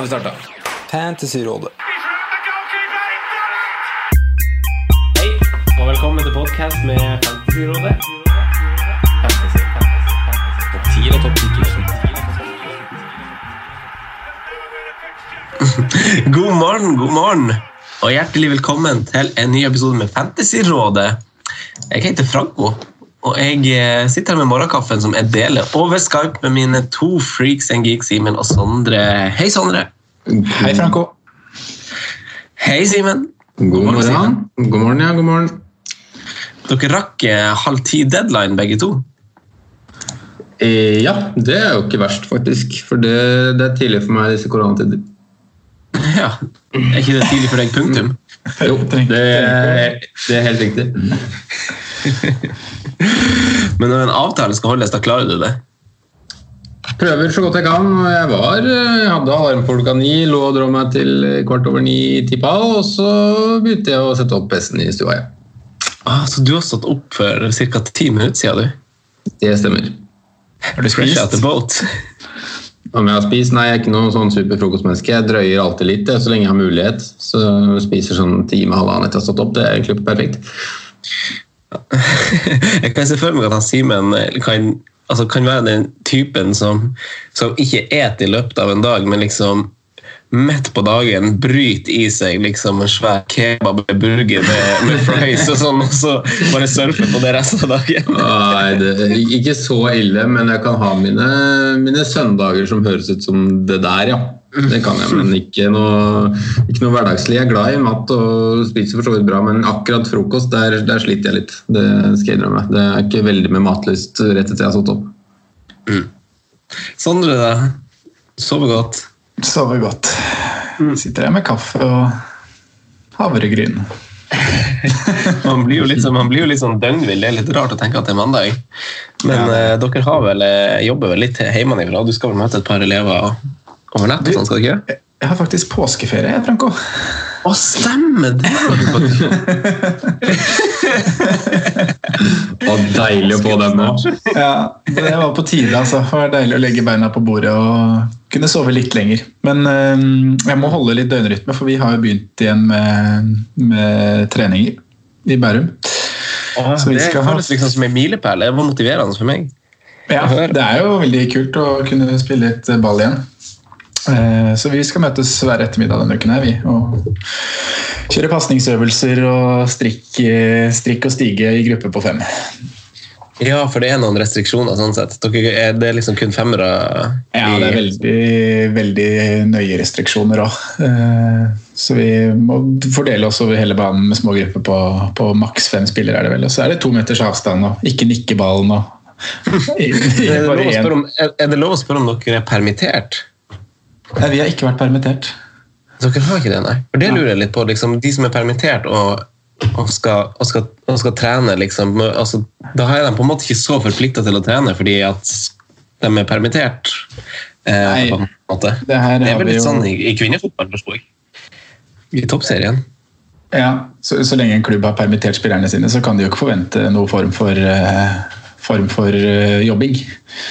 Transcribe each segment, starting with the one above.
Nå har vi starta. Fantasyrådet. Hei, og velkommen til podkast med Fantasyrådet. Fantasy, fantasy, fantasy. Topp 10 og topp 10 God morgen, god morgen, og hjertelig velkommen til en ny episode med Fantasyrådet. Jeg heter Franco, og jeg eh, sitter her med morgenkaffen som jeg deler over Skype med mine to freaks and geeks, Simen og Sondre. Hei, Sondre. Hei, Franco. Hei, Simen. God morgen. Simen. God morgen, ja. God morgen. Dere rakk eh, halv ti-deadline, begge to. Eh, ja, det er jo ikke verst, faktisk. For det, det er tidlig for meg i disse koronatider. Ja, Er ikke det tidlig for deg, punktum? Jo, det, det er helt riktig. Men når en avtale skal holdes, da klarer du det? Prøver så godt jeg kan. Jeg var, jeg hadde alarm på klokka ni, lå og dro meg til kvart over ni tippa, og så begynte jeg å sette opp PC-en i stua. Ja. Ah, så du har stått opp for ca. ti minutter siden, du? Det stemmer. Har du Fresh out the boat? Om jeg har spist? Nei, jeg er ikke noe sånn superfrokostmenneske. Jeg drøyer alltid litt jeg, så lenge jeg har mulighet. Så jeg spiser sånn time, halvannen etter å ha stått opp. Det er egentlig perfekt. Jeg kan se for meg at han Simen kan, altså kan være den typen som, som ikke et i løpet av en dag, men liksom midt på dagen bryter i seg liksom en svær kebab med burger med, med fries og sånn, og så bare surfer på det resten av dagen. Nei, det er ikke så ille, men jeg kan ha mine, mine søndager som høres ut som det der, ja. Det kan jeg, men ikke noe, ikke noe hverdagslig. Jeg er glad i mat og spiser for så vidt bra, men akkurat frokost, der, der sliter jeg litt. Det skal jeg innrømme. Det er ikke veldig med matlyst rett etter jeg har stått opp. Sondre, da? Sover godt? Sover godt. Sitter her med kaffe og havregryn. Man blir jo litt sånn, sånn døgnvill. Det er litt rart å tenke at det er mandag. Men eh, dere har vel, eh, jobber vel litt hjemmefra? Du skal vel møte et par elever over nett? og sånn, skal du ikke? Jeg har faktisk påskeferie, Franco. Å, stemmer det! Og deilig å få den nå. Ja, det var på tide. altså. Det var deilig å legge beina på bordet og kunne sove litt lenger. Men eh, jeg må holde litt døgnrytme, for vi har jo begynt igjen med, med treninger i Bærum. Så vi det føles liksom som en milepæl. Det var motiverende for meg. Ja, det er jo veldig kult å kunne spille litt ball igjen. Eh, Så vi skal møtes hver ettermiddag denne uken her, vi. Og kjøre pasningsøvelser og strikk, eh, strikk og stige i gruppe på fem. Ja, for det er noen restriksjoner sånn sett. Dere, er det liksom kun femmere? Ja, det er veldig, veldig nøye restriksjoner òg. Så vi må fordele oss over hele banen med små grupper på, på maks fem spillere. er det vel. Og så er det to meters avstand og ikke nikke ballen. og Er det, om, er det lov å spørre om dere er permittert? Nei, vi har ikke vært permittert. Dere har ikke det, nei. For det lurer jeg litt på. Liksom, de som er permittert og, og, skal, og, skal, og skal trene, liksom, altså, da er de på en måte ikke så forplikta til å trene fordi at de er permittert. Eh, Nei, på en måte. det her det er vel litt jo- sånn i, i kvinnefotball, forstår jeg. I toppserien. Ja, så, så lenge en klubb har permittert spillerne sine, så kan de jo ikke forvente noen form for, uh, form for uh, jobbing.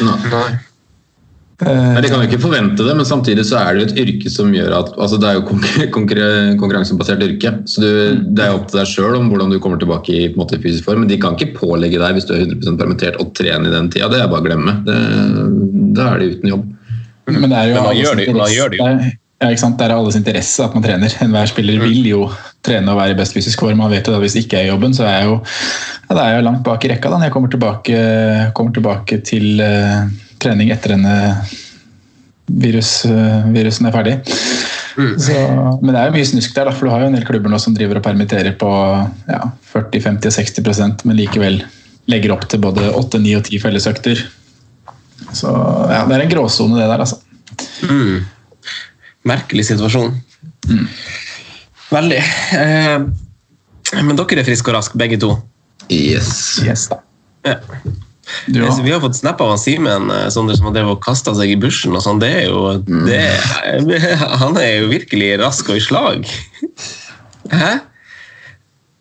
Nei. Nei, De kan jo ikke forvente det, men samtidig så er det jo et yrke som gjør at altså Det er jo konkur- konkurransebasert yrke, så du, det er jo opp til deg sjøl om hvordan du kommer tilbake i måte, fysisk form. Men de kan ikke pålegge deg hvis du er 100% permittert å trene i den tida. Det er bare å glemme. Da er de uten jobb. Men det er jo Men man gjør det- man gjør det jo. er- Ja, ikke sant? Det er alles interesse at man trener. Enhver spiller vil jo trene og være i best fysisk form. Man vet jo da Hvis det ikke er jobben, så er jeg jo, ja, er jeg jo langt bak i rekka. da når jeg kommer tilbake, kommer tilbake til uh, trening etter denne virus, uh, virusen er ferdig. Så, men det er jo mye snusk der, da, for du har jo en del klubber nå som driver og permitterer på ja, 40-50-60% men likevel legger opp til både 8, 9 og 10 fellesøkter. Så ja, det er en gråsone, det der, altså. Mm. Merkelig situasjon. Mm. Veldig. Eh, men dere er friske og raske, begge to? Yes. yes da. Ja. Du, Eh, Vi har fått snap av Simen eh, Sondre, som har drevet og kasta seg i bushen. og sånn. Det er jo, det, Han er jo virkelig rask og i slag. Hæ?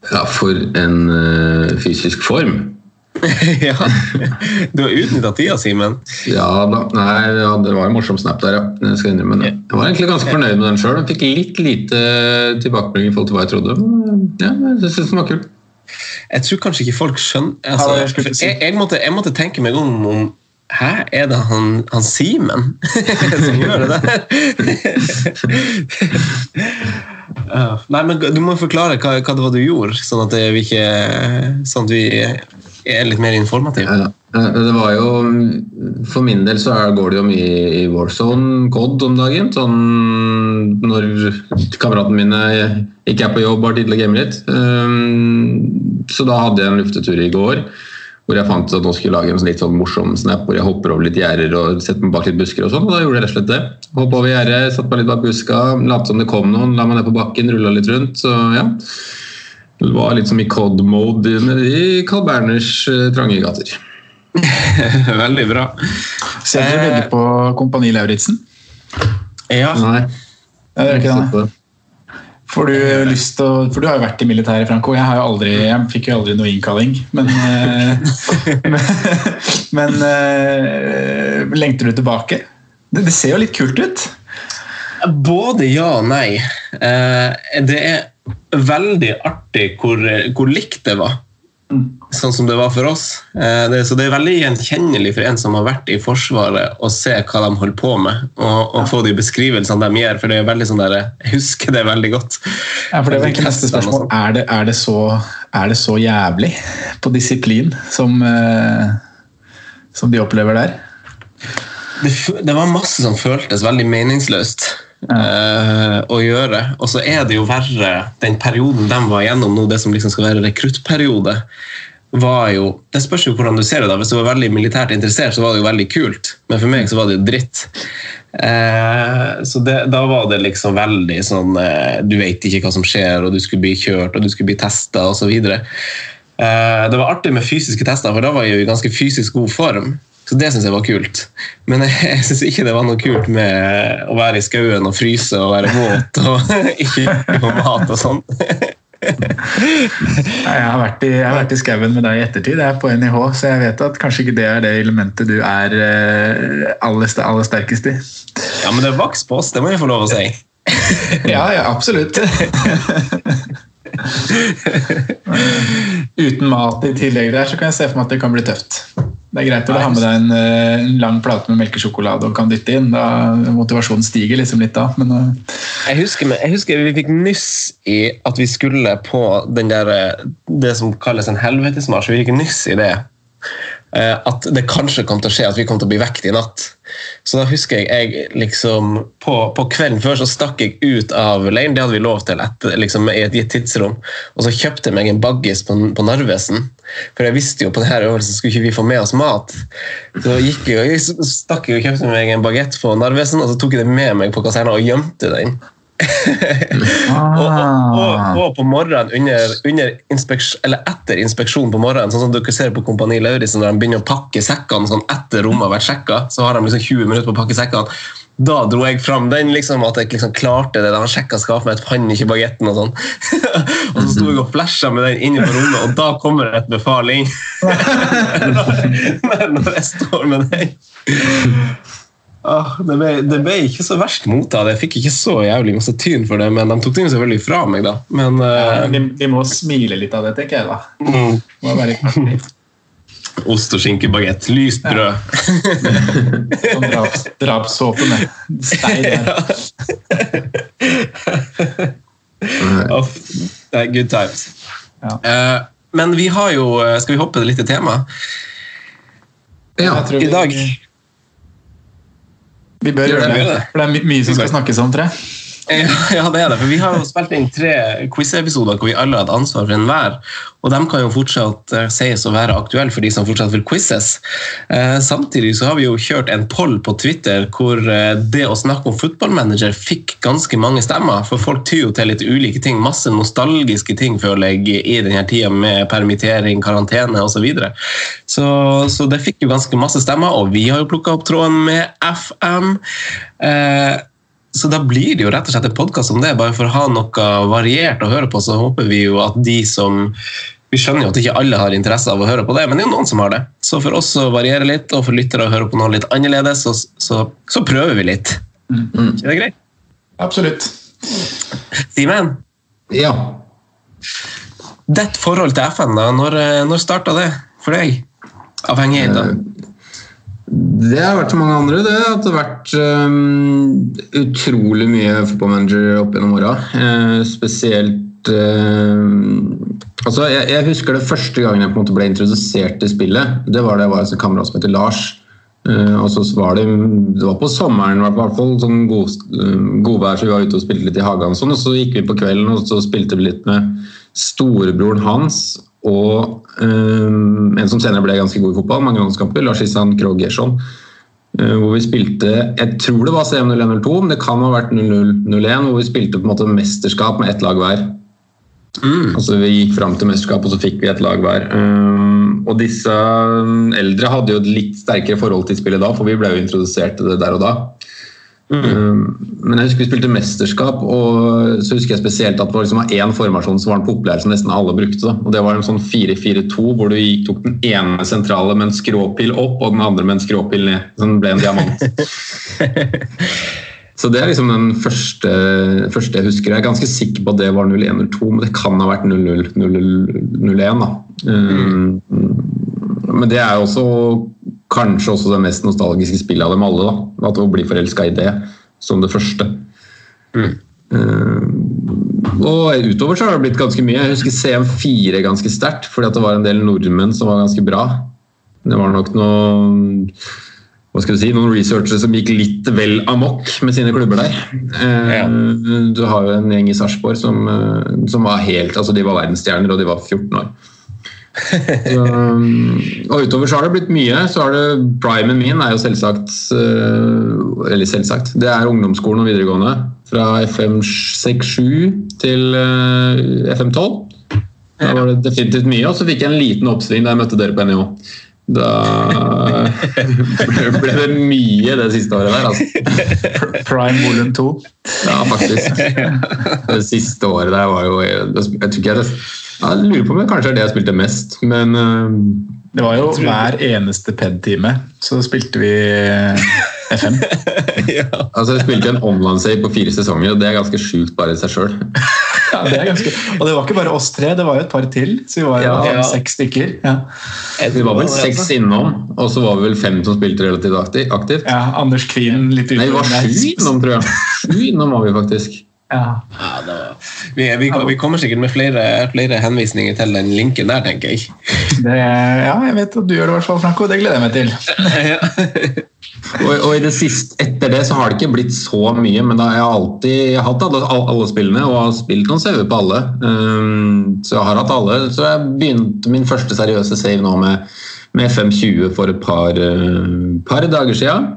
Ja, for en uh, fysisk form. ja. Du har utnytta tida, Simen. Ja da. Nei, ja, det var en morsom snap der, ja. Jeg skal innrømme det. Jeg var egentlig ganske fornøyd med den sjøl. Fikk litt lite tilbakemelding i forhold til hva jeg trodde. Men, Ja, jeg syns den var kul. Jeg tror kanskje ikke folk skjønner altså, jeg jeg, jeg, måtte, jeg måtte tenke meg om om Hæ, er det han, han Simen som gjør det der? Nei, men Du må forklare hva, hva det var du gjorde, sånn at, vi ikke, sånn at vi er litt mer informative. Ja, det var jo For min del så går det jo mye i Warzone COD om dagen. Sånn når kameratene mine ikke er på jobb Bare har tid til å game litt. Um, Så da hadde jeg en luftetur i går hvor jeg fant at nå skulle lage en sånn litt sånn morsom snap hvor jeg hopper over litt gjerder og setter meg bak litt busker og sånn. Og da gjorde jeg rett og slett det. Hoppa over gjerdet, satt meg litt bak buska, lot som det kom noen, la meg ned på bakken, rulla litt rundt. Så ja. Det var litt som i COD-mode i Carl Berners eh, trange gater. Veldig bra. Ser dere veldig på Kompani Lauritzen? Ja. Nei. Jeg er ikke det. Får du lyst til å, For du har jo vært i militæret, Franco. Jeg, har jo aldri, jeg fikk jo aldri noe innkalling. Men, eh, men, men eh, lengter du tilbake? Det, det ser jo litt kult ut. Både ja og nei. Eh, det er veldig artig hvor, hvor likt det var. Sånn som det var for oss. Eh, det, så det er veldig gjenkjennelig for en som har vært i Forsvaret, å se hva de holder på med, og, og få de beskrivelsene de gjør. For det er veldig sånn der, Jeg husker det veldig godt. Ja, for det var egentlig neste spørsmål. Er det, er, det så, er det så jævlig på disiplin som, eh, som de opplever der? Det, det var masse som føltes veldig meningsløst eh, å gjøre. Og så er det jo verre den perioden de var igjennom nå, det som liksom skal være rekruttperiode. var jo, Det spørs jo hvordan du ser det. da, Hvis du var veldig militært interessert, så var det jo veldig kult. Men for meg så var det jo dritt. Eh, så det, da var det liksom veldig sånn eh, Du vet ikke hva som skjer, og du skulle bli kjørt og du skulle bli testa osv. Eh, det var artig med fysiske tester, for da var jeg jo i ganske fysisk god form. Så det syns jeg var kult. Men jeg, syns ikke det var noe kult med å være i skauen og fryse og være våt og ikke få mat og sånn. Jeg har vært i, har vært i skauen med deg i ettertid. Jeg er på NIH, så jeg vet at kanskje ikke det er det elementet du er eh, aller, aller sterkest i. Ja, men det er vaks på oss, det må jeg få lov å si. Ja, ja, absolutt. Uten mat i tillegg der, så kan jeg se for meg at det kan bli tøft. Det er greit å ha med deg en, eh, en lang plate med melkesjokolade og kan dytte inn. Da Motivasjonen stiger liksom litt da. Men uh. Jeg husker, jeg husker vi fikk nyss i at vi skulle på der, eh, det som kalles en helvetesmarsj. Vi fikk nyss i det. Eh, At det kanskje kom til å skje at vi kom til å bli vekt i natt. Så da husker jeg, jeg liksom, på, på kvelden før så stakk jeg ut av leiren. Det hadde vi lov til etter, liksom, i et gitt tidsrom. Og så kjøpte jeg meg en baggis på, på Narvesen. For jeg visste jo på denne øvelsen skulle ikke vi få med oss mat. Så gikk jeg, jeg stakk jeg og kjøpte meg en bagett på Narvesen, og så tok jeg det med meg på kaserna og gjemte den. Og, og, og, og på morgenen under, under eller etter inspeksjon på morgenen, sånn som dere ser på Kompani Lauritzen når de begynner å pakke sekkene sånn etter rommet har vært sjekka, så har de liksom 20 minutter på å pakke sekkene. Da dro jeg fram den, liksom, at jeg liksom klarte det. Han sjekka skapet mitt, fant ikke bagetten og sånn. og så sto jeg og flasha med den inne på rommet, og da kommer et befaling! når, når jeg står med den. Ah, det, ble, det ble ikke så verst mottatt. Jeg fikk ikke så jævlig masse tyn for det, men de tok det selvfølgelig fra meg, da. Men ja, eh, de, de må smile litt av det, tenker jeg da. mm. Ost og skinkebagett. Lyst brød. Draps. Stein der. Uff, det er good times. Ja. Uh, men vi har jo eh, Skal vi hoppe litt til tema? Ja. I dag Vi, vi bør gjøre det, for det er mye som skal snakkes om, tror jeg. Ja, det er det. For vi har jo spilt inn tre quiz-episoder hvor vi alle har hatt ansvar for enhver. Og de kan jo fortsatt eh, sies å være aktuelle for de som fortsatt vil quizzes. Eh, samtidig så har vi jo kjørt en poll på Twitter hvor eh, det å snakke om footballmanager fikk ganske mange stemmer. For folk tyr jo til litt ulike ting. Masse nostalgiske ting føler jeg i denne tida med permittering, karantene osv. Så, videre. så Så det fikk jo ganske masse stemmer, og vi har jo plukka opp tråden med FM. Eh, så da blir det jo rett og slett en podkast om det, bare for å ha noe variert å høre på. Så håper vi jo at de som Vi skjønner jo at ikke alle har interesse av å høre på det, men det er jo noen som har det. Så for oss å variere litt, og for lyttere å høre på noe litt annerledes, så, så, så prøver vi litt. Mm. Er det greit? Absolutt. Simen, ja. ditt forhold til FN, da, når, når starta det for deg? Avhengighet, da? Det har vært så mange andre. Det at det har vært um, utrolig mye fotballmanager opp gjennom åra. Uh, spesielt uh, altså jeg, jeg, husker det første gangen jeg på en måte ble introdusert til spillet. Det var da jeg var hos en kamerat som heter Lars. Uh, og så var det, det var på sommeren, i hvert fall sånn god, godvær, så vi var ute og spilte litt i hagen. Og, sånn, og så gikk vi på kvelden og så spilte vi litt med storebroren hans og um, en som senere ble ganske god i fotball, mange landskamper, Lars Isan Krogh Gerson. Uh, hvor vi spilte Jeg tror det var CM0102, men det kan ha vært 0001, hvor vi spilte på en måte mesterskap med ett lag hver. Mm. Altså Vi gikk fram til mesterskap, og så fikk vi et lag hver. Um, og disse eldre hadde jo et litt sterkere forhold til spillet da, for vi ble jo introdusert til det der og da. Mm. Men jeg husker vi spilte mesterskap, og så husker jeg spesielt at det var liksom én formasjon som var den populære som nesten alle brukte. Da. Og Det var en sånn 4-4-2 hvor du tok den ene sentrale med en skråpil opp og den andre med en skråpil ned. Så den ble en diamant. så det er liksom den første, første, jeg husker. Jeg er ganske sikker på at det var 01-02, men det kan ha vært 00-01. da. Mm. Men det er jo også kanskje også det mest nostalgiske spillet av dem alle. da, At å bli forelska i det som det første. Mm. Uh, og utover så har det blitt ganske mye. Jeg husker CM4 ganske sterkt, fordi at det var en del nordmenn som var ganske bra. Det var nok noen hva skal du si, noen researchere som gikk litt vel amok med sine klubber der. Uh, ja. Du har jo en gjeng i Sarpsborg som, uh, som var helt altså De var verdensstjerner, og de var 14 år. Så, og utover så har det blitt mye. så har det Primen min er jo selvsagt Eller selvsagt. Det er ungdomsskolen og videregående. Fra FM67 til FM12. Da var det definitivt mye. Og så fikk jeg en liten oppsving da jeg møtte dere på NIH. Da ble det mye det siste året der. Altså. Prime volum 2. Ja, faktisk. Det siste året der var jo Jeg tror ikke jeg jeg lurer på om det kanskje er det jeg spilte mest, men uh, Det var jo hver eneste PED-time så spilte vi FM. ja. Altså Jeg spilte en online-save på fire sesonger, og det er ganske sjukt bare i seg sjøl. ja, det er ganske... Og det var ikke bare oss tre, det var jo et par til. Så vi var jo ja, ja. seks stykker. Ja. Vi var vel seks innom, og så var vi vel fem som spilte relativt aktivt. Ja, Anders Kvien litt utenfor. Nei, vi var sju innom, tror jeg. Sju innom var vi faktisk. Ja. ja var... vi, vi, vi, kommer sikkert med flere, flere, henvisninger til den linken der, tenker jeg. Det, ja, jeg vet at du gjør det, i hvert fall, Franco. Det gleder jeg meg til. og, og, i det siste, etter det så har det ikke blitt så mye, men da har jeg alltid jeg har hatt alle, alle, spillene og har spilt noen CV på alle. Um, så jeg har hatt alle. Så jeg begynte min første seriøse save nå med, med FM20 for et par, uh, par dager siden.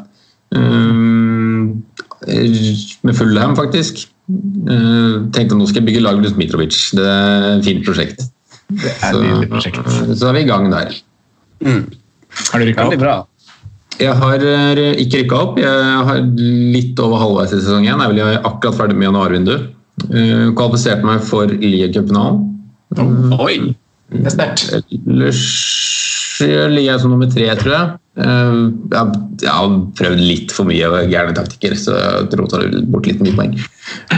Um, med Fullham, faktisk. Uh, tenkte nå skal jeg bygge lag rundt Mitrovic. Det er et fint prosjekt. Det er et prosjekt. Så, så er vi i gang der. Mm. Har du rykka opp? Jeg har ikke rykka opp. Jeg har litt over halvveis i sesong én. Jeg er akkurat ferdig med januarvinduet. Uh, kvalifiserte meg for Lier-cupfinalen. Oh. Oi! Det er sterkt. Ellers ligger jeg som nummer tre, tror jeg. Jeg, jeg har prøvd litt for mye gærne taktikker, så jeg rota bort litt mye poeng.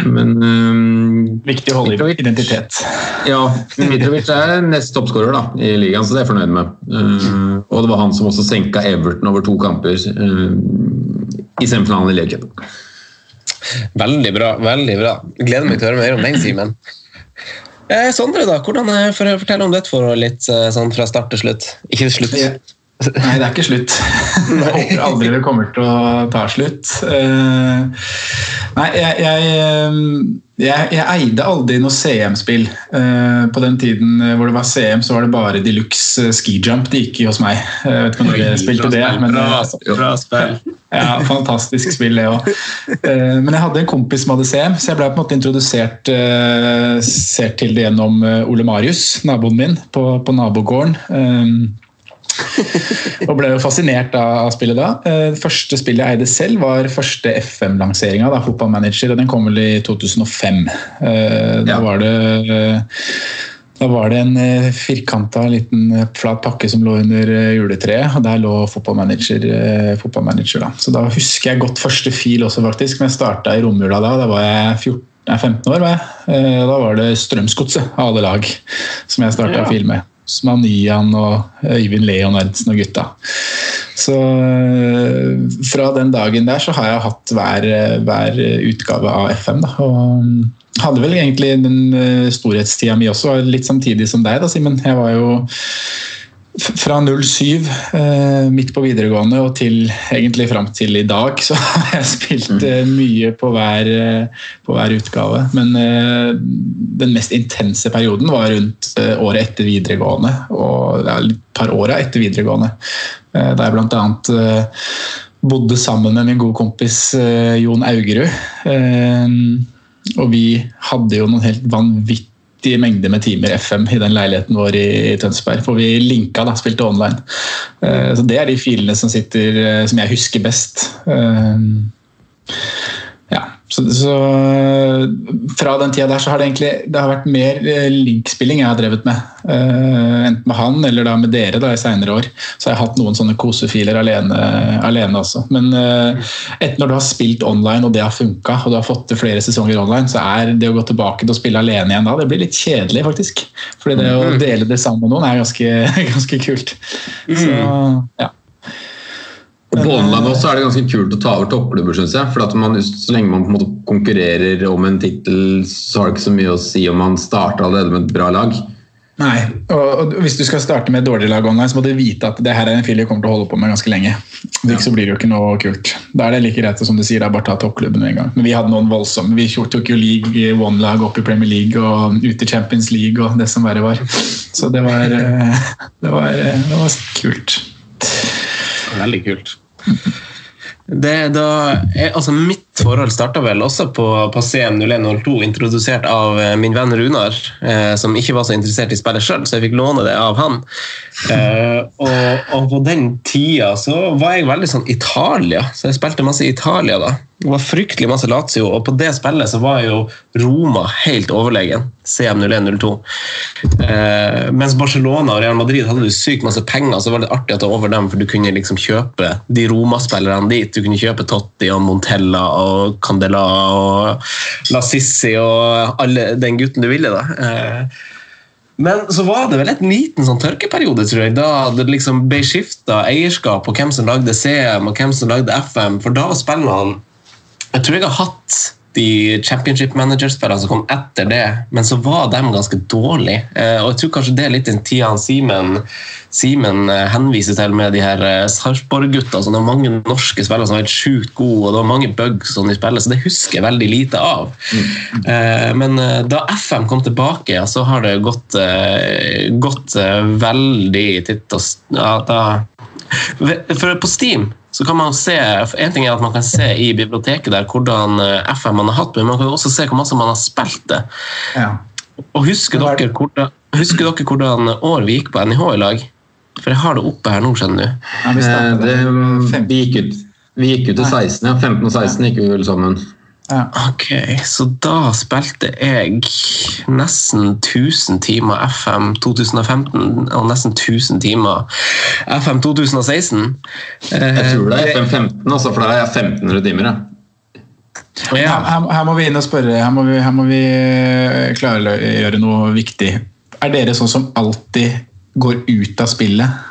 Men um, Viktig å holde Mitrovic, identitet. Ja, Mitrovic er nest toppskårer i ligaen, så det er jeg fornøyd med. Uh, og det var han som også senka Everton over to kamper uh, i semifinalen i Liga Veldig bra. veldig bra. Gleder meg til å høre mer om den, Simen. Eh, Sondre, da, hvordan for å fortelle om ditt forhold litt sånn fra start til slutt? Ikke til slutt. Nei, det er ikke slutt. Jeg håper aldri det kommer til å ta slutt. Eh, nei, jeg, jeg, eh, jeg, jeg eide aldri noe CM-spill. Eh, på den tiden hvor det var CM, så var det bare de luxe skijump det gikk i hos meg. Jeg vet ikke om dere spilte det? Men, bra spill. Ja, Fantastisk spill, det òg. Men jeg hadde en kompis som hadde CM, så jeg ble på en måte introdusert til det gjennom Ole Marius, naboen min, på, på nabogården og ble jo fascinert av spillet da. Det eh, første spillet jeg eide selv, var første FM-lanseringa, Fotballmanager. og Den kom vel i 2005. Eh, da var det da var det en eh, firkanta liten flat pakke som lå under juletreet, og der lå fotballmanager. fotballmanager da. Så da husker jeg godt første fil også, faktisk. Men jeg starta i romjula da. Da var jeg 14, nei, 15 år. Var jeg. Da var det Strømsgodset av alle lag som jeg starta ja. fil med. Smanian og Øyvind Leonardsen og gutta. Så eh, fra den dagen der så har jeg hatt hver, hver utgave av FM. Da. Og hadde vel egentlig den eh, storhetstida mi også, litt samtidig som deg, da, Simen. Jeg var jo fra 07, eh, midt på videregående, og til egentlig fram til i dag, så har jeg spilt mm. eh, mye på hver, eh, på hver, utgave. Men den mest intense perioden var rundt året etter videregående, og ja, et par åra etter videregående. Da jeg annet bodde sammen med min gode kompis Jon Augerud. og vi hadde jo noen helt vanvittige vanvittige mengder med timer FM i den leiligheten vår i Tønsberg. For vi linka, da, spilte online. Eh, så Det er de filene som sitter, eh, som jeg husker best. Eh, så, så, Fra den tida der så har det egentlig det har vært mer eh, linkspilling jeg har drevet med. Uh, enten med han eller da med dere da i seinere år. Så jeg har hatt noen sånne kosefiler alene, alene også. Men uh, etter når du har spilt online og det har funka, og du har fått til flere sesonger online, så er det å gå tilbake til å spille alene igjen da, det blir litt kjedelig, faktisk. Fordi det å mm. dele det sammen med noen er ganske, ganske kult. Så, ja. På online også er det ganske kult å ta over toppklubber, syns jeg. For man, Så lenge man på en måte konkurrerer om en tittel, så har det ikke så mye å si om man starter allerede med et bra lag. Nei, og, hvis du skal starte med et dårlig lag online, så må du vite at det her er en fil du kommer til å holde på med ganske lenge. Hvis ikke så blir det jo ikke noe kult. Da er det like greit som du sier, bare ta toppklubben med en gang. Men vi hadde noen voldsomme. Vi tok jo league one-lag opp i Premier League og ut i Champions League og det som verre var. Så det var, eh, det var, eh, det var kult. Veldig kult. Da, altså mitt forhold starta vel også på, på CM0102, introdusert av eh, min venn Runar, eh, som ikke var så interessert i spillet sjøl, så jeg fikk låne det av han. Eh, og, og, på den tida så var jeg veldig sånn Italia, så jeg spilte masse Italia da. Det var fryktelig masse Lazio, og på det spillet så var jo Roma helt overlegen. CM0102. Eh, mens Barcelona og Real Madrid hadde du sykt masse penger, så var det artig det var over dem, for du kunne liksom kjøpe de Roma-spillerne dit. Du kunne kjøpe Totti og Montella og Candela og La Sissi og alle den gutten du ville. da. Eh, men så var det vel et liten sånn tørkeperiode, tror jeg, da det liksom ble skifta eierskap på hvem som lagde CM og hvem som lagde FM. For da var spillene jeg tror jeg har hatt de championship manager-spillene som kom etter det, men så var de ganske dårlige. Eh, og jeg tror kanskje det er litt den tida Simen, Simen eh, henviser til med de her eh, Sarpsborg-gutta. Det var mange norske spillere som var helt sjukt gode, og det var mange bugs som de spiller, så det husker jeg veldig lite av. Mm. Men da FM kom tilbake, så har det gått, gått veldig titt og ja, da, For på Steam så kan man se En ting er at man kan se i biblioteket der hvordan eh, FM man har hatt, men man kan også se hvor masse man har spilt det. Ja. Og husker dere, hvordan, husker dere hvordan år vi gikk på NIH i lag? For jeg har det oppe her nå, skjønner du. Ja, vi, det, vi, gikk ut, vi gikk ut til 16, ja. 15 og 16 gikk vi vel sammen. Ok, så da spilte jeg nesten 1000 timer FM 2015 og nesten 1000 timer FM 2016. Jeg tror det er FM15, altså, for da er jeg 1500 timer. Ja. Ja. Her, her, må vi inn og spørre, her må vi, her må vi eh, klargjøre noe viktig. Er dere sånn som alltid går ut av spillet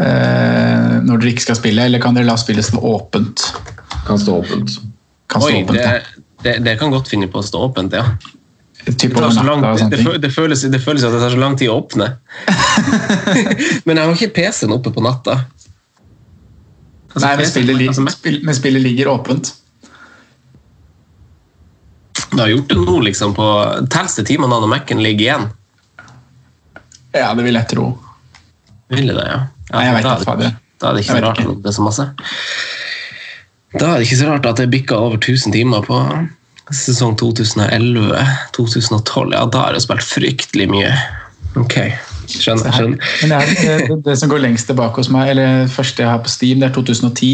eh, når dere ikke skal spille, eller kan dere la spillet stå åpent? Kan stå åpent. Kan stå Oi, åpent, det, det, det, kan godt finne på å stå åpent, ja. Det, lang, det, føles, det føles at det tar så lang tid å åpne. Men jeg har ikke PC-en oppe på natta. Altså, Nei, men spillet, altså, men spillet ligger åpent. Du har gjort det nå, liksom, på Telles det timene når Mac-en ligger igjen? Ja, det vil jeg tro. Vil det, ja? ja Nei, jeg vet ikke. Da, da er det ikke så rart at det er så masse. Da er det ikke så rart at det bikka over 1000 timer på sesong 2011-2012. Ja, da har jeg spilt fryktelig mye. Ok, skjønner. skjønner. Men det, er, det, det, som går lengst tilbake hos meg, eller første jeg har på Steam, det er 2010.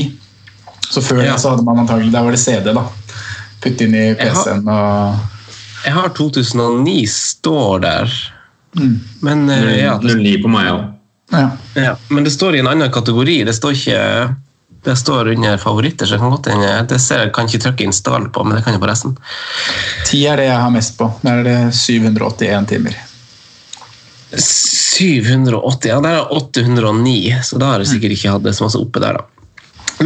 Så før ja. det så hadde man antagelig, der var det CD, da. Putte inn i PC-en og Jeg har 2009 står der. Mm. Men uh, ja, det, 09 på meg òg. Ja. ja. Men det står i en annen kategori. Det står ikke det står under favoritter, så jeg kan godt det ser jeg kan ikke trykke install på, men det kan jeg på resten. Ti er det jeg har mest på. Der er det 781 timer. 780, ja, der er 809, så da har jeg sikkert ikke hatt det så masse oppe der, da.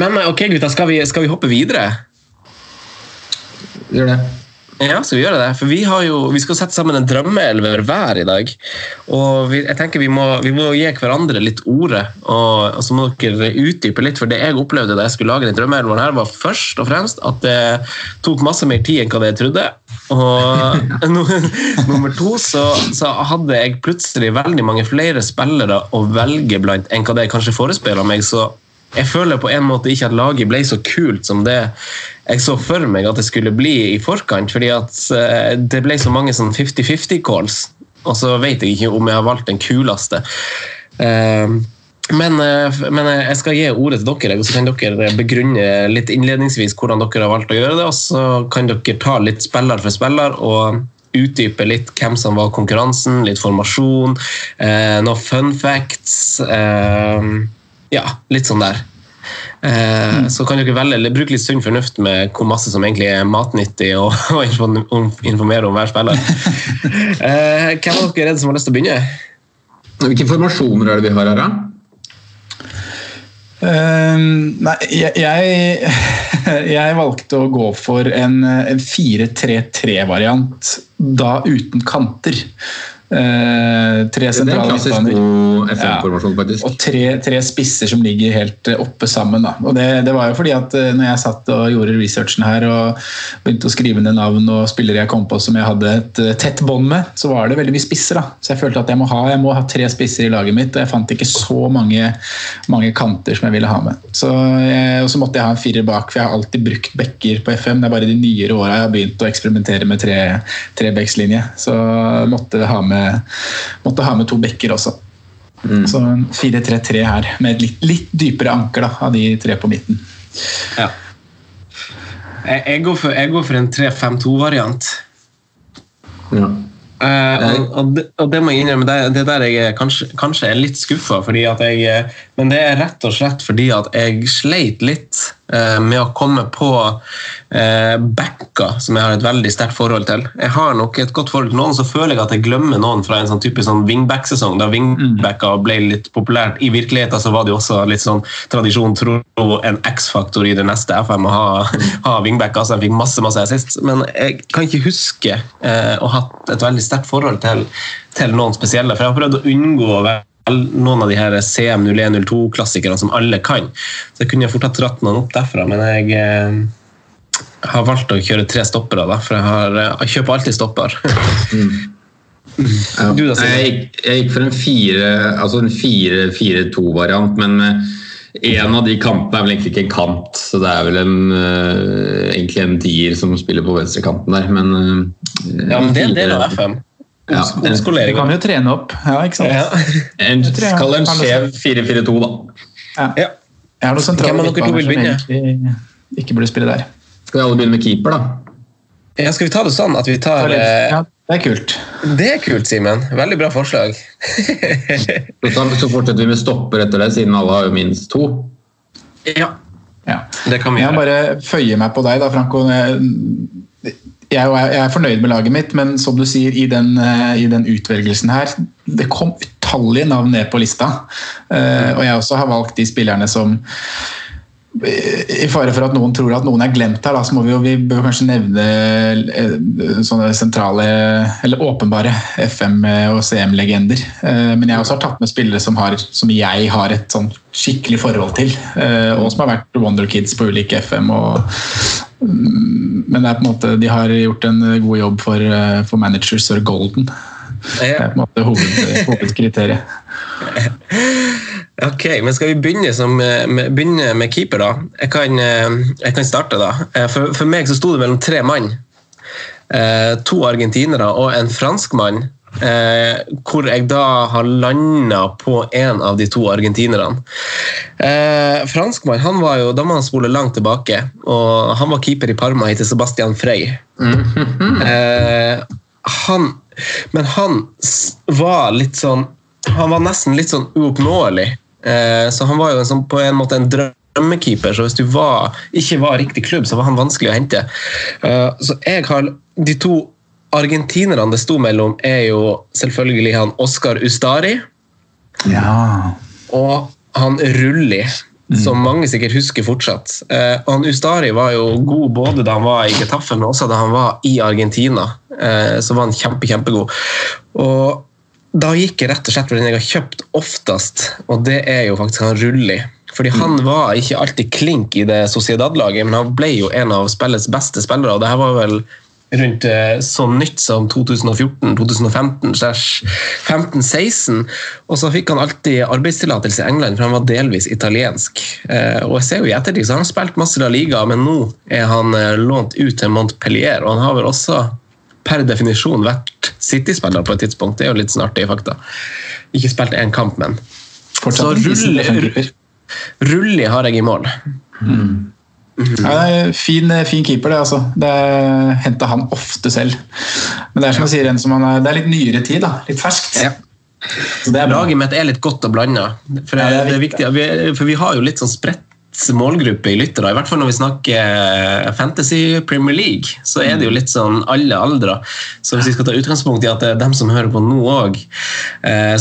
Men ok, gutta, skal vi, skal vi hoppe videre? Gjør det. Ja, skal vi gjøre det? For vi, jo, vi skal sette sammen en drømmeelver hver i dag. Og vi, jeg tenker vi må, vi må, gi hverandre litt ordet, og, og, så må dere utdype litt. For det jeg opplevde da jeg skulle lage den drømmeelveren her, var først og fremst at det tok masse mer tid enn hva jeg trodde. Og nummer to så, så, hadde jeg plutselig veldig mange flere spillere å velge blant enn hva det kanskje forespeila meg. så jeg føler på en måte ikke at laget ble så kult som det jeg så for meg at det skulle bli i forkant. fordi at eh, det ble så mange sånn 50-50 calls, og så vet jeg ikke om jeg har valgt den kuleste. Eh, men, eh, men, jeg skal gi ordet til dere, og så kan dere begrunne litt innledningsvis hvordan dere har valgt å gjøre det. Og så kan dere ta litt spiller for spiller og utdype litt hvem som var konkurransen, litt formasjon, noen fun facts. Ja, litt sånn der. Eh, mm. Så kan dere velge, eller bruke litt sunn fornuft med hvor masse som egentlig er matnyttig og informere om hver spiller. eh, hvem av dere er det som har lyst til å begynne? Hvilke formasjoner er det vi har her, da? Uh, nei, jeg, jeg, jeg, valgte å gå for en, en 4-3-3-variant, da uten kanter. Eh, tre sentrale midtbaner. Ja, og tre, tre, spisser som ligger helt eh, oppe sammen. Da. Og det, det, var jo fordi at eh, når jeg satt og gjorde researchen her og begynte å skrive ned navn og spillere jeg kom på som jeg hadde et tett bånd med, så var det veldig mye spisser. da. Så jeg følte at jeg må, ha, jeg må ha tre spisser i laget mitt, og jeg fant ikke så mange, mange kanter som jeg ville ha med. Så jeg, og så måtte jeg ha en firer bak, for jeg har alltid brukt backer på FM. Det er bare de nyere åra jeg har begynt å eksperimentere med tre, trebeckslinje. Så jeg måtte ha med måtte ha med to bekker også. Mm. Så 4-3-3 her, med et litt, litt dypere anker da, av de tre på midten. Ja. Jeg, går, for, jeg går for en 3-5-2-variant. Ja. Uh, og, det, og, det, må jeg innrømme, det, det der jeg kanskje, kanskje er litt skuffa. Men det er rett og slett fordi at jeg sleit litt med å komme på eh, backer som jeg har et veldig sterkt forhold til. Jeg har nok et godt forhold til noen, så føler jeg at jeg glemmer noen fra en sånn typisk sånn wingback-sesong, da wingbacker ble litt populært. I virkeligheten så var det jo også litt sånn tradisjon tro en X-faktor i det neste FM å ha, ha wingbacker, så jeg fikk masse masse assist. Men jeg kan ikke huske å ha hatt et veldig sterkt forhold til, til, noen spesielle. For jeg har prøvd å unngå noen av de her CM0102-klassikerne som alle kan. Så jeg kunne fort ha dratt noen opp derfra, men jeg eh, har valgt å kjøre tre stoppere, da, for jeg, har, jeg kjøper alltid stopper. mm. Ja. Du, da, jeg, gikk, jeg, gikk for en 4-2-variant, altså men en av de kantene er vel egentlig ikke en kant, så det er vel en, uh, egentlig en tier som spiller på venstrekanten der, men Ja, men det er en del av FM. Ja, du kan jo trene opp. Ja, ikke sant? Ja. En, skal en skjev 4-4-2, da. Ja. ja. Jeg har noen sentrale midtbaner som egentlig ikke burde spille der. Skal vi alle begynne med keeper, da? Ja, skal vi ta det sånn at vi tar eh, Ja, det er kult. Det er kult, Simen. Veldig bra forslag. Så, fortsetter vi med stopper etter det, siden alle har jo minst to. Ja, Ja. det kan vi Jeg bare føyer meg på deg, da, Franco. Jeg, jeg er fornøyd med laget mitt, men som du sier, i den, eh, i den utvelgelsen her Det kom utallige navn ned på lista. Eh, og jeg også har valgt de spillerne som i fare for at noen tror at noen er glemt her, da, så må vi jo vi bør kanskje nevne eh, sånne sentrale, eller åpenbare FM- og CM-legender. Eh, Men jeg også har tatt med spillere som, har, som jeg har et sånn skikkelig forhold til, eh, og som har vært Wonder Kids på ulike FM. Og, mm, men det er på en måte, de har gjort en god jobb for, eh, for manager Sir Golden. Det er på en måte hoved, hovedkriteriet. Ok, men skal vi begynne, som, eh, med, begynne med keeper, da? Jeg kan, eh, jeg kan starte, da. Eh, For, for meg så sto det mellom tre mann. Eh, to argentinere og en franskmann. Eh, hvor jeg da har landa på en av de to argentinerne. Eh, franskmann han var jo, da må han spole langt tilbake. og Han var keeper i Parma etter Sebastian Frey. Eh, han, men han var litt sånn Han var nesten litt sånn uoppnåelig. Eh, så han var jo en sånn, på en måte en drømmekeeper. Så hvis du var, ikke var riktig klubb, så var han vanskelig å hente. Eh, så jeg har de to argentinerne det sto mellom, er jo selvfølgelig han Oscar Ustari Ja. og han Rulli, som mange sikkert husker fortsatt. Eh, og han Ustari var jo god både da han var i Getafe, men også da han var i Argentina. Eh, så var han kjempe, kjempegod. Og da gikk jeg rett og slett for den jeg har kjøpt oftest, og det er jo faktisk han Rulli. Fordi han var ikke alltid klink i det Sociedad-laget, men han ble jo en av spillets beste spillere. og det her var vel rundt eh, så nytt som 2014-2015, 15-16. Og så fikk han alltid arbeidstillatelse i England, for han var delvis italiensk. Eh, og jeg ser jo i ettertid så har han spilt masse La Liga, men nå er han eh, lånt ut til Montpellier, og han har vel også per definisjon vært City-spiller på et tidspunkt. Det er jo litt sånn artige fakta. Ikke spilt én kamp, men. Fortsatt Så Rulli- Rulli har jeg i mål. Mm. Mm. Ja, fin, fin keeper, det. altså. Det henta han ofte selv. Men det er som jeg sier, en som han er, det er litt nyere tid. da, Litt ferskt. Så det er. Laget mitt er litt godt og blanda. For, Ja, for vi har jo litt sånn spredt målgruppe i lyttere. I hvert fall når vi snakker Fantasy Premier League, så er det jo litt sånn alle aldre. Så hvis vi skal ta utgangspunkt i at det er dem som hører på nå òg,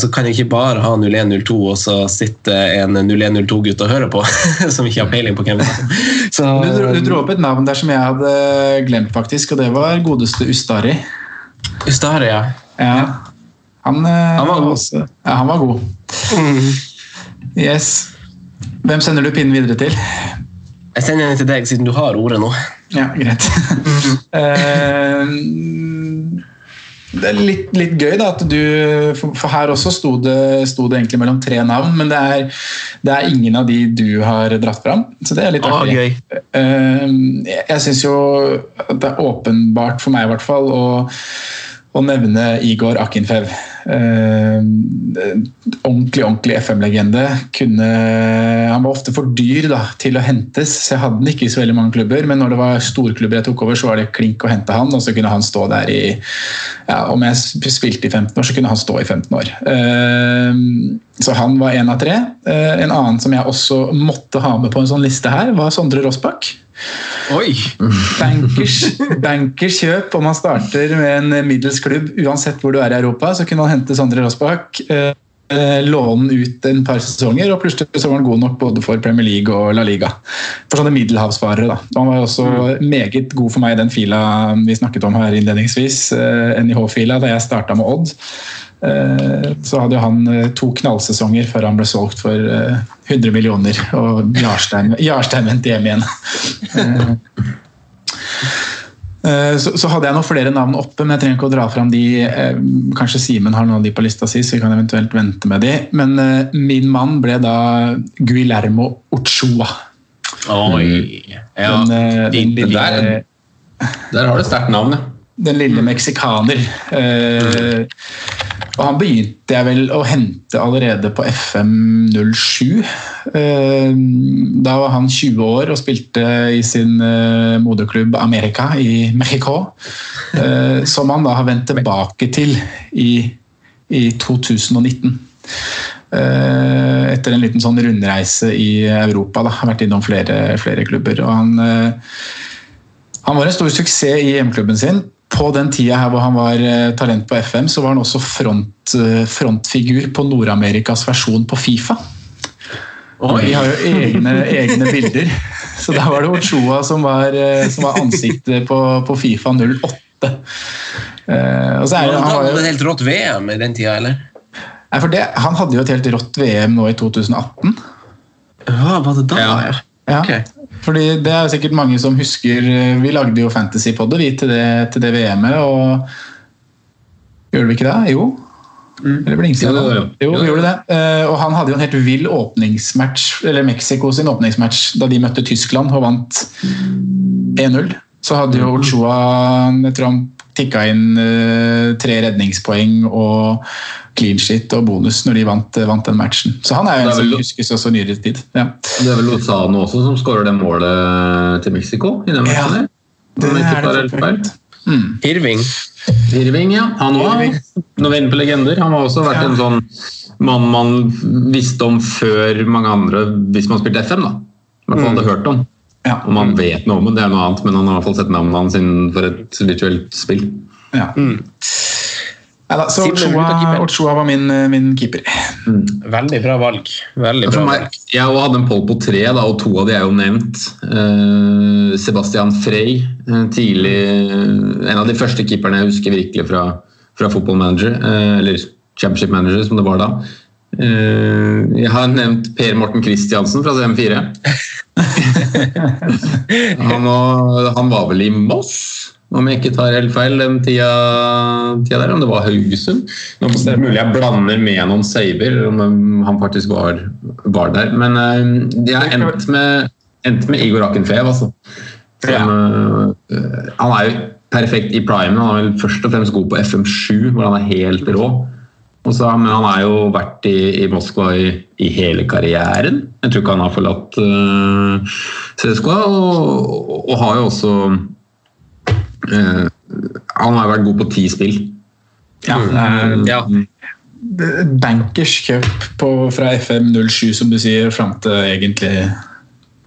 så kan jeg ikke bare ha 0102 og så sitte en 0102-gutt og høre på, som ikke har peiling på hvem det er. Så, Du, dro- du dro opp et navn der som jeg hadde glemt, faktisk, og det var godeste Ustari. Ustari, ja. Ja. Han, eh, Han var god. Også, ja, han var god. Yes. Hvem sender du pinnen videre til? Jeg sender den til deg siden du har ordet nå. Ja, greit. Eh, det er litt, litt gøy da, at du For, her også sto det, sto det egentlig mellom tre navn, men det er, det er ingen av de du har dratt fram. Så det er litt Ah, artig. gøy. Eh, jeg syns jo at det er åpenbart for meg i hvert fall å, å nevne Igor Akinfev. Eh, ordentlig ordentlig FM-legende. Han var ofte for dyr da, til å hentes, så jeg hadde han ikke i så veldig mange klubber. Men når det var storklubber jeg tok over, så var det klink å hente han, og så kunne han stå der i ja, Om jeg spilte i 15 år, så kunne han stå i 15 år. Eh, så han var én av tre. Eh, en annen som jeg også måtte ha med på en sånn liste her, var Sondre Rossbakk. Oi! Bankers, bankers kjøp om man starter med en middels klubb, uansett hvor du er i Europa, så kunne man hente Sondre Rossbakk, eh, eh, låne ut en par sesonger, og plutselig så var han god nok både for Premier League og La Liga. For sånne middelhavsfarere. da. Han var også meget god for meg i den fila vi snakket om her innledningsvis, eh, NIH-fila, da jeg starta med Odd. Eh, Så hadde han eh, to knallsesonger før han ble solgt for eh, 100 millioner, og Jarstein, Jarstein vendte hjem igjen. Eh, Eh, Så, så hadde jeg noen flere navn oppe, men jeg trenger ikke å dra fram de. eh, Kanskje Simen har noen av de på lista si, så vi kan eventuelt vente med de. Men eh, min mann ble da Guillermo Ochoa. Oi! Ja, Den, den, den lille, Der, der har du sterkt navn, ja. Den lille meksikaner. Eh, Og han begynte jeg vel å hente allerede på FM07. Eh, Da var han 20 år og spilte i sin eh, moderklubb America i Mexico. eh, Som han da har vendt tilbake til i, i 2019. Eh, Etter en liten sånn rundreise i Europa. Da. Har vært innom flere, flere klubber. Og han, eh, han var en stor suksess i hjemklubben sin. På den tida her hvor han var eh, talent på FM, så var han også front, eh, frontfigur på Nord-Amerikas versjon på Fifa. Og de har jo egne, egne bilder. Så da var det Ochoa som var, eh, som var ansiktet på, på Fifa 08. Eh, og så er han hadde Han jo, et helt rått VM i den tida, eller? nei, for det, han hadde jo et helt rått VM nå i 2018. Ja, var det da? Ja. Ja, okay. fordi det er sikkert mange som husker eh, Vi lagde jo Fantasy på det, vi, til det, til det VM-et. og Gjorde vi ikke det? Jo. Eller ble ingen Ja, det gjorde var det? jo. Vi gjorde det. Eh, Og han hadde jo en helt vill åpningsmatch, eller Mexico sin åpningsmatch da de møtte Tyskland og vant 1-0. Så hadde jo Ochoa jeg tror han tikka inn eh, tre redningspoeng og clean shit og bonus når de vant, vant den matchen. Så han er jo en er som vel- huskes også nyere tid. Ja. Det er vel Lozano også som skårer det målet til Mexico i den matchen? Ja, det jeg er det feil. Mm. Irving. Irving, ja. Han òg. Når vi er inne på legender. Han har også vært Ja. en sånn mann man visste om før mange andre hvis man spilte FM. da. I hvert fall hadde hørt om. Ja. Om man vet noe om det, det er noe annet, men han har i hvert fall sett navnet hans innenfor et virtuelt spill. Ja. Neida, så Ochoa. Ochoa var min, eh, min keeper. Veldig bra valg. Veldig bra meg, valg. jeg hadde en poll på tre, da, og to av de er jo nevnt. Uh, Sebastian Frey, eh, tidlig, en av de første keeperne jeg husker virkelig fra, fra Football Manager, uh, eller Championship Manager som det var da. Eh, jeg har nevnt Per Morten Christiansen fra CM4. han, var, han var vel i Moss, om jeg ikke tar helt feil, den tida, tida der. Om det var Haugesund. Nå er mulig jeg blander med noen saver, om han faktisk var, var der. Men uh, jeg har endt med, endt med Igor Akenfev, altså. Som, uh, han er jo perfekt i primen. Han er vel først og fremst god på FM7, hvor han er helt rå. Og så, men han har jo vært i, i Moskva i, i hele karrieren. Jeg tror ikke han har forlatt uh, CSKA. Og, og har jo også uh, Han har vært god på ti spill. Ja, er Ja. Bankers cup på, fra FM07, som du sier, fram til egentlig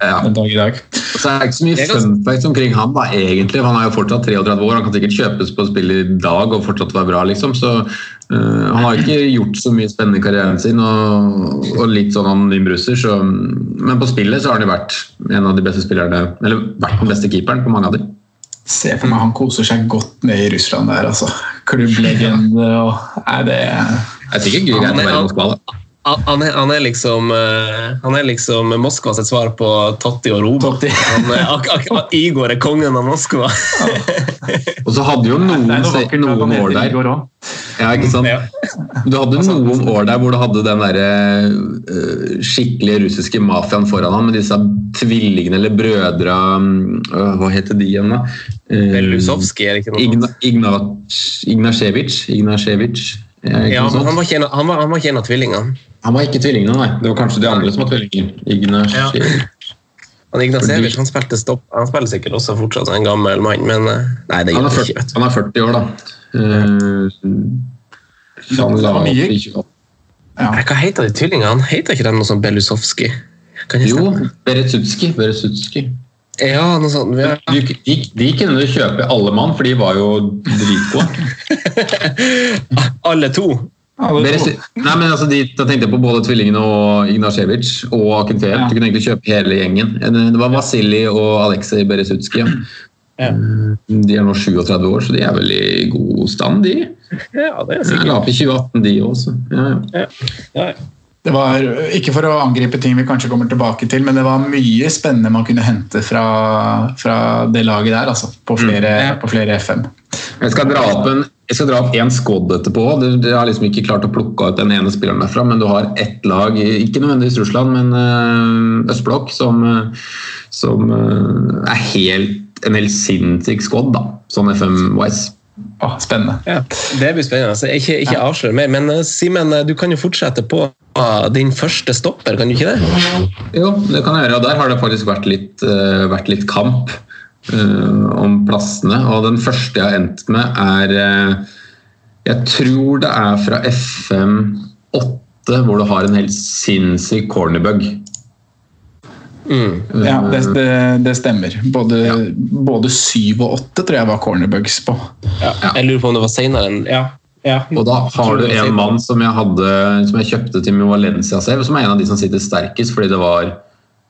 Ja. den dag i dag. Så er det ikke så mye er fun facts omkring han da, egentlig. Han er jo fortsatt 33 år, han kan sikkert kjøpes på spill i dag og fortsatt være bra, liksom. Så uh, han har ikke gjort så mye spennende i karrieren sin, og, og litt sånn anonym russer. Så, men på spillet så har han jo vært en av de beste spillerne, eller vært den beste keeperen på mange av dem. Se for meg han koser seg godt ned i Russland der, altså. Klubblegende og Nei, det Det er sikkert gøy å være i Moskva, da. Han han er, han er liksom eh, Han er liksom Moskva sitt svar på Totti og Roma. Totti. Han er, ak, ak, Igor er kongen av Moskva. Og så hadde jo noen, Nei, noe noen år der. Ja, ikke sant? Ja. Du hadde noen år der hvor du hadde den der, uh, skikkelige russiske mafiaen foran ham, med disse tvillingene eller brødra uh, Hva heter de igjen, da? Uh, Belusovskij, er det ikke noe Igna, Igna, Ignasjevitsj? Ignasjevitsj? Eh, Ja, han var en, han var, han var ikke en av tvillingene. Han var ikke tvillingene, nei. Det var kanskje de andre som var tvillinger. Ignasjevitsj. Han Ignasevich han spilte stopp. Han spiller sikkert også fortsatt en gammel mann, men eh, Nei, det Han, er 40 ikke. vet han er 40 år, da. Uh, han Det la opp i 28. Ja. Hva heter de tvillingene? Heter ikke de noe sånn Belusovskij? Jo, Beretsutski. Beretsutskij. Ja, noe sånt. Ja. De, de, de kunne du kjøpe alle mann, for de var jo dritgode. Alle to. Beres- Nei, men altså, de, da tenkte jeg på både tvillingene og Ignasjevic og Akinfeev. Ja. Du kunne egentlig kjøpe hele gjengen. Det var Vasilij og Aleksej Beresutskij. Ja. Ja. De er nå 37 år, så de er vel i god stand, de. Ja, det er sikkert. la opp i 2018, de også. Ja, ja. Ja, ja. Det var, ikke for å angripe ting vi kanskje kommer tilbake til, men det var mye spennende man kunne hente fra, fra det laget der, altså, på flere, på flere FM. Jeg skal dra opp en jeg skal dra opp én squad etterpå. Du, du har liksom ikke klart å plukke ut den ene spilleren derfra, men du har ett lag, ikke nødvendigvis Russland, men øh, østblokk, som, øh, som øh, er helt, en helt sinnssyk squad, da, sånn FM-wise. Oh, spennende. Ja, det blir spennende. Altså, ikke ikke avslør mer, men Simen, du kan jo fortsette på din første stopper, kan du ikke det? Jo, det kan jeg gjøre. og Der har det faktisk vært litt, uh, vært litt kamp om plassene. Og den første jeg har endt med, er uh, Jeg tror det er fra FM 8, hvor du har en helt sinnssyk cornerbug. Mm. Ja, det, det, det stemmer. Både, både syv og åtte tror jeg var cornerbugs på. Ja. Jeg lurer på om det var senere enn ja. ja. Og da har du en mann som jeg, hadde, som jeg kjøpte til Mio Valencia selv, som er en av de som sitter sterkest, fordi det var eh,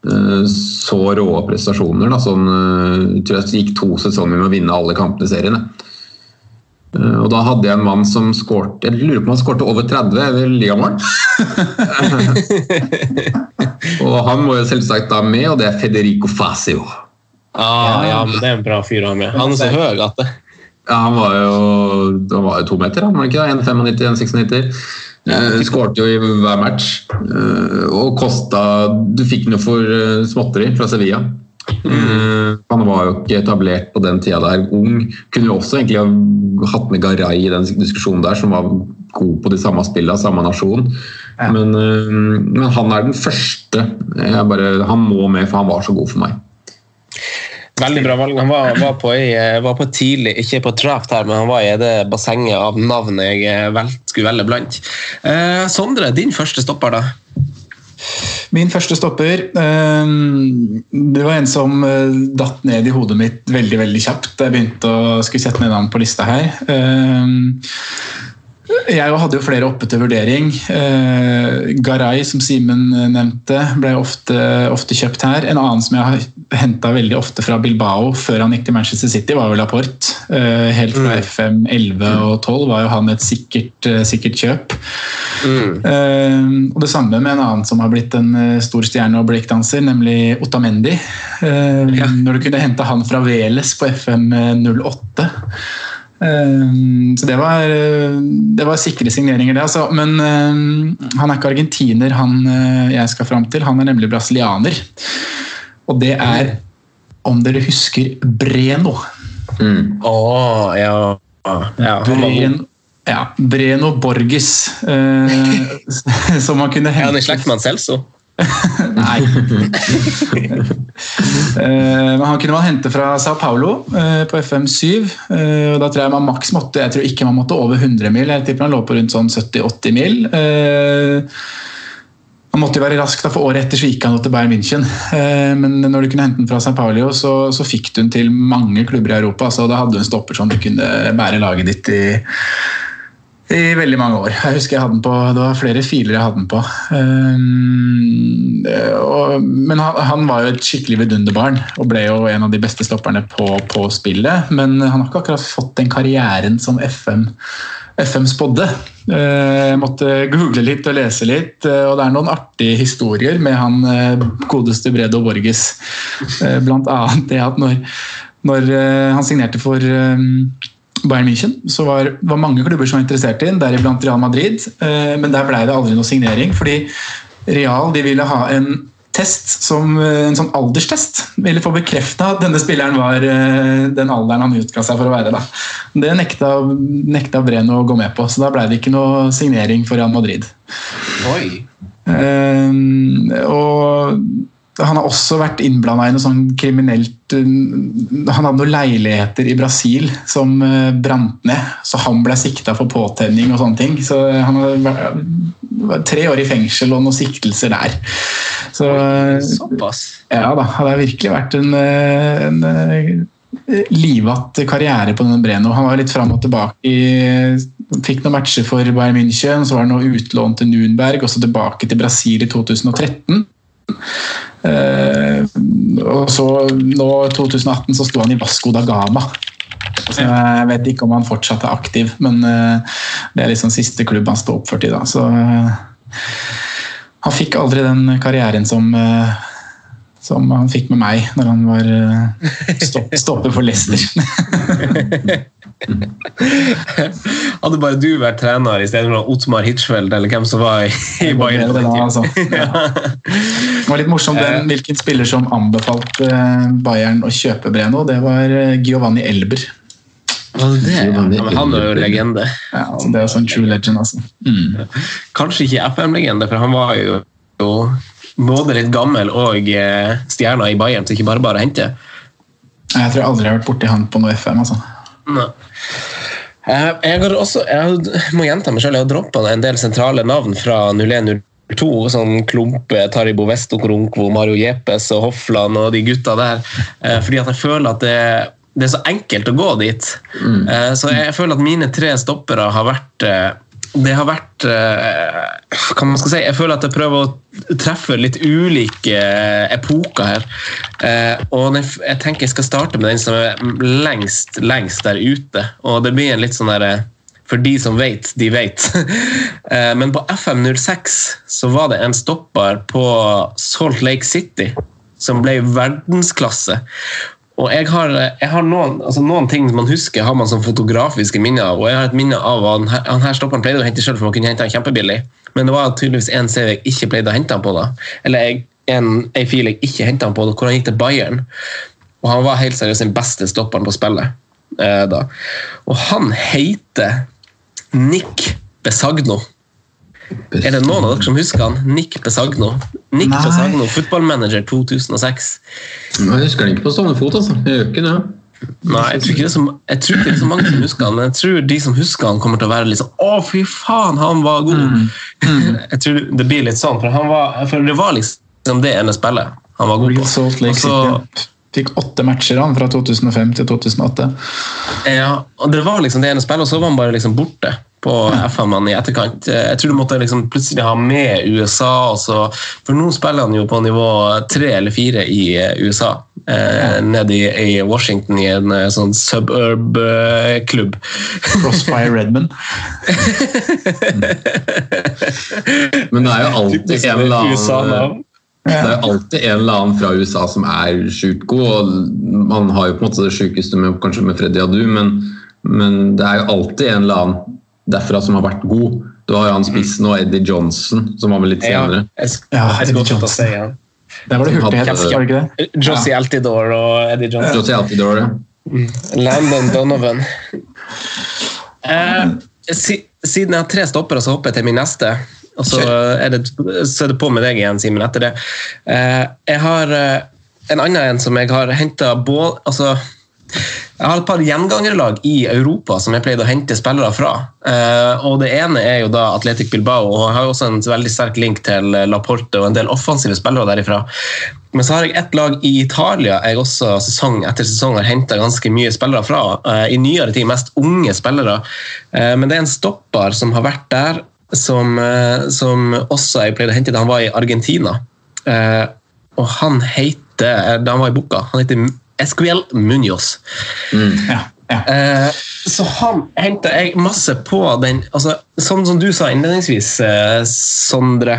så rå prestasjoner. Da, sånn, eh, tror jeg gikk to sesonger med å vinne alle kampene i serien. Eh, Og da hadde jeg en mann som skårte Jeg lurer på om han skårte over 30 eller ligamål. og han må jo selvsagt da med, og det er Federico Fasio. Ah, ja, men det er en bra fyr å ha med. Han er så høy at det Ja, han var jo, han var jo to meter, han var ikke det ikke? 1,95, 1,96. Eh, Skårte jo i hver match. Eh, og kosta Du fikk noe for eh, småtteri fra Sevilla. Mm. han var jo ikke etablert på den tida der. Ung. Kunne jo også egentlig ha hatt med Garay i den diskusjonen der, som var god på de samme spillene, samme nasjon. Men, eh, men han er den første. Bare, han må med, for han var så god for meg. Veldig bra valg. Han var, var, på, jeg, var på tidlig, ikke på draft her, men han var i det bassenget av navn jeg eh, vel, skulle velge blant. Eh, Sondre, din første stopper, da? Min første stopper eh, Det var en som eh, datt ned i hodet mitt veldig veldig kjapt jeg begynte å skulle sette ned navn på lista her. Eh, jeg hadde jo flere oppe til vurdering. Eh, Garay, som Simen nevnte, ble ofte, ofte kjøpt her. En annen som jeg har henta veldig ofte fra Bilbao før han gikk til Manchester City, var jo Laporte. Eh, helt fra FM 11 og 12 var jo han et sikkert, eh, sikkert kjøp. Eh, og Det samme med en annen som har blitt en eh, stor stjerne og breakdanser, nemlig Otamendi. Ja. Når du kunne hente han fra Veles på FM 08. Eh, så det var, eh, det var sikre signeringer, det. Altså. Men eh, han er ikke argentiner, han jeg skal fram til. Han er nemlig brasilianer. Og det er, om dere husker, Breno. Å, ja. ja. han. Breno, ja, Breno Borges. eh, som man kunne Er han hente i slekt med han Celso? Nei. Eh, men han kunne man hente fra Sao Paulo eh, på FM7. eh, og da tror jeg man maks måtte Jeg tror ikke man måtte over 100 mil. Jeg tipper han lå på rundt sånn 70-80 mil. Han måtte jo være rask, da, for året etter så gikk han til Bayern München. Men når du kunne hente den fra Sao Paulo, så, så fikk du den til mange klubber i Europa. så Da hadde du en stopper som du kunne bære laget ditt i i veldig mange år. Jeg husker jeg hadde den på, Det var flere filer jeg hadde den på. Og, men han, var jo et skikkelig vidunderbarn og ble jo en av de beste stopperne på, på spillet. Men han har ikke akkurat fått den karrieren som FM, FM spådde. Uh, jeg måtte google litt og lese litt, uh, og det er noen artige historier med han uh, godeste Bredo Borges. Blant annet det at når, når han signerte for um, Bayern München, så var var mange klubber som var interessert i den, deriblant Real Madrid. eh, Men der ble det aldri noe signering, fordi Real de ville ha en test, som, eh, en sånn alderstest. Ville få bekrefta at denne spilleren var eh, den alderen han utga seg for å være. Da. Det nekta, nekta Breno å gå med på, så da ble det ikke noe signering for Real Madrid. Oi. Eh, og han har også vært innblanda i noe sånn kriminelt eh, Han hadde noen leiligheter i Brasil som eh, brant ned, så han ble sikta for påtenning og sånne ting. Så han har vært tre år i fengsel og noen siktelser der. Så Såpass. ja da, det har virkelig vært en, eh, en eh, livatt karriere på denne Breno. Han var litt fram og tilbake. i Fikk noen matcher for Bayern München, så var han noe utlån til Nürnberg, og så tilbake til Brasil i 2013. Eh, og så nå i 2018 så sto han i Vasco da Gama. Så jeg vet ikke om han fortsatt er aktiv, men eh, det er liksom siste klubb han står oppført i. da. Så eh, han fikk aldri den karrieren som, som han fikk med meg når han var stopp, stopper for Leicester. Hadde bare du vært trener i stedet for Otmar Hitchfeldt eller hvem som var i, i Bayern? Det da, altså. Ja. Det var litt morsomt den, hvilken spiller som anbefalte eh, Bayern å kjøpe Breno. Det var eh, Giovanni Elber. Ja, han er jo legende. Ja, altså, det er sånn true legend, altså. Mm. Kanskje ikke FM-legende, for han var jo, jo både litt gammel og eh, stjerna i Bayern, så ikke bare bare hente. Jeg tror jeg aldri har vært borti han på noe FM. altså. Nei. Eh, Jeg har også, jeg må gjenta meg selv, jeg har droppa en del sentrale navn fra 0102. Sånn Klumpe, Taribo Vesto Kronkvo, Mario Jepes og Hofland og de gutta der. eh, Fordi at jeg føler at det, det er så enkelt å gå dit. Mm. Så jeg føler at mine tre stoppere har vært eh, det har vært eh, Hva man skal si? Jeg føler at jeg prøver å treffe litt ulike eh, epoker her. Eh, og jeg tenker jeg skal starte med den som er lengst, lengst der ute. Og det blir en litt sånn derre For de som vet, de vet. Eh, Men på FM06 så var det en stopper på Salt Lake City som ble verdensklasse. Og jeg har, jeg har noen, altså noen ting man husker, har man som fotografiske minner. Og jeg har et minne av han, han her stopperen pleide å hente selv, for man kunne hente han kjempebillig. Men det var tydeligvis en CV jeg ikke pleide å hente han på da. Eller en, en fil jeg ikke henta han på, hvor han gikk til Bayern. Og han var helt seriøst den beste stopperen på spillet eh, da. Og han heter Nick Besagno. Er det noen av dere som husker han? Nick Besagno. Nick Nei. Besagno, fotballmanager 2006. Jeg husker han ikke på stående fot. altså. Jeg gjør ikke det. Nei, jeg tror, ikke det så, jeg tror ikke det er så mange som husker han, men jeg tror de som husker han, kommer til å være litt sånn Å, fy faen, han var god! jeg tror det blir litt sånn, for, han var, for det var liksom det ene spillet han var god på. Salt Lake Og så- City. Fikk åtte matcher han fra 2005 til 2008. Ja, og det var liksom det ene spillet, og så var han bare liksom borte på FM-en i etterkant. Jeg tror du måtte liksom plutselig ha med USA, også, for nå spiller han jo på nivå tre eller fire i eh, USA. Eh, nede i, i Washington i en eh, sånn suburb-klubb. Crossfire Redmond. Men det er jo alltid en eller annen det er alltid en eller annen fra USA som er sjukt god. og Man har jo på en måte det sjukeste med, kanskje med Freddy Adu, men, men det er jo alltid en eller annen derfra som har vært god. Du har jo han spissen og Eddie Johnson, som var med litt senere. Ja, jeg Eddie Johnson. si. Der var det hurtighet, Hadde- var det ikke det? Josie Altidore og Eddie Johnson. Josie Altidore, ja. Landon Donovan. Eh, si, siden jeg har tre stoppere, så hopper jeg til min neste. Og så er, det, så er det på med deg igjen, Simen, etter det. Eh, jeg har eh, en annen en som jeg har henta altså, jeg har et par gjengangerlag i Europa som jeg pleide å hente spillere fra. Eh, og Det ene er jo da Atletic Bilbao, og jeg har også en veldig sterk link til Laporte og en del offensive spillere derifra. Men så har jeg ett lag i Italia jeg også sesong etter sesong har henta ganske mye spillere fra. I nyere tid mest unge spillere. Men det er en stopper som har vært der, som, eh, som også jeg pleide å hente da han var i Argentina. Eh, og han heter Da han var i boka, han heter Esquiel Munoz. Ja, ja. Eh, så han henta jeg masse på den altså, Sånn som du sa innledningsvis, eh, Sondre,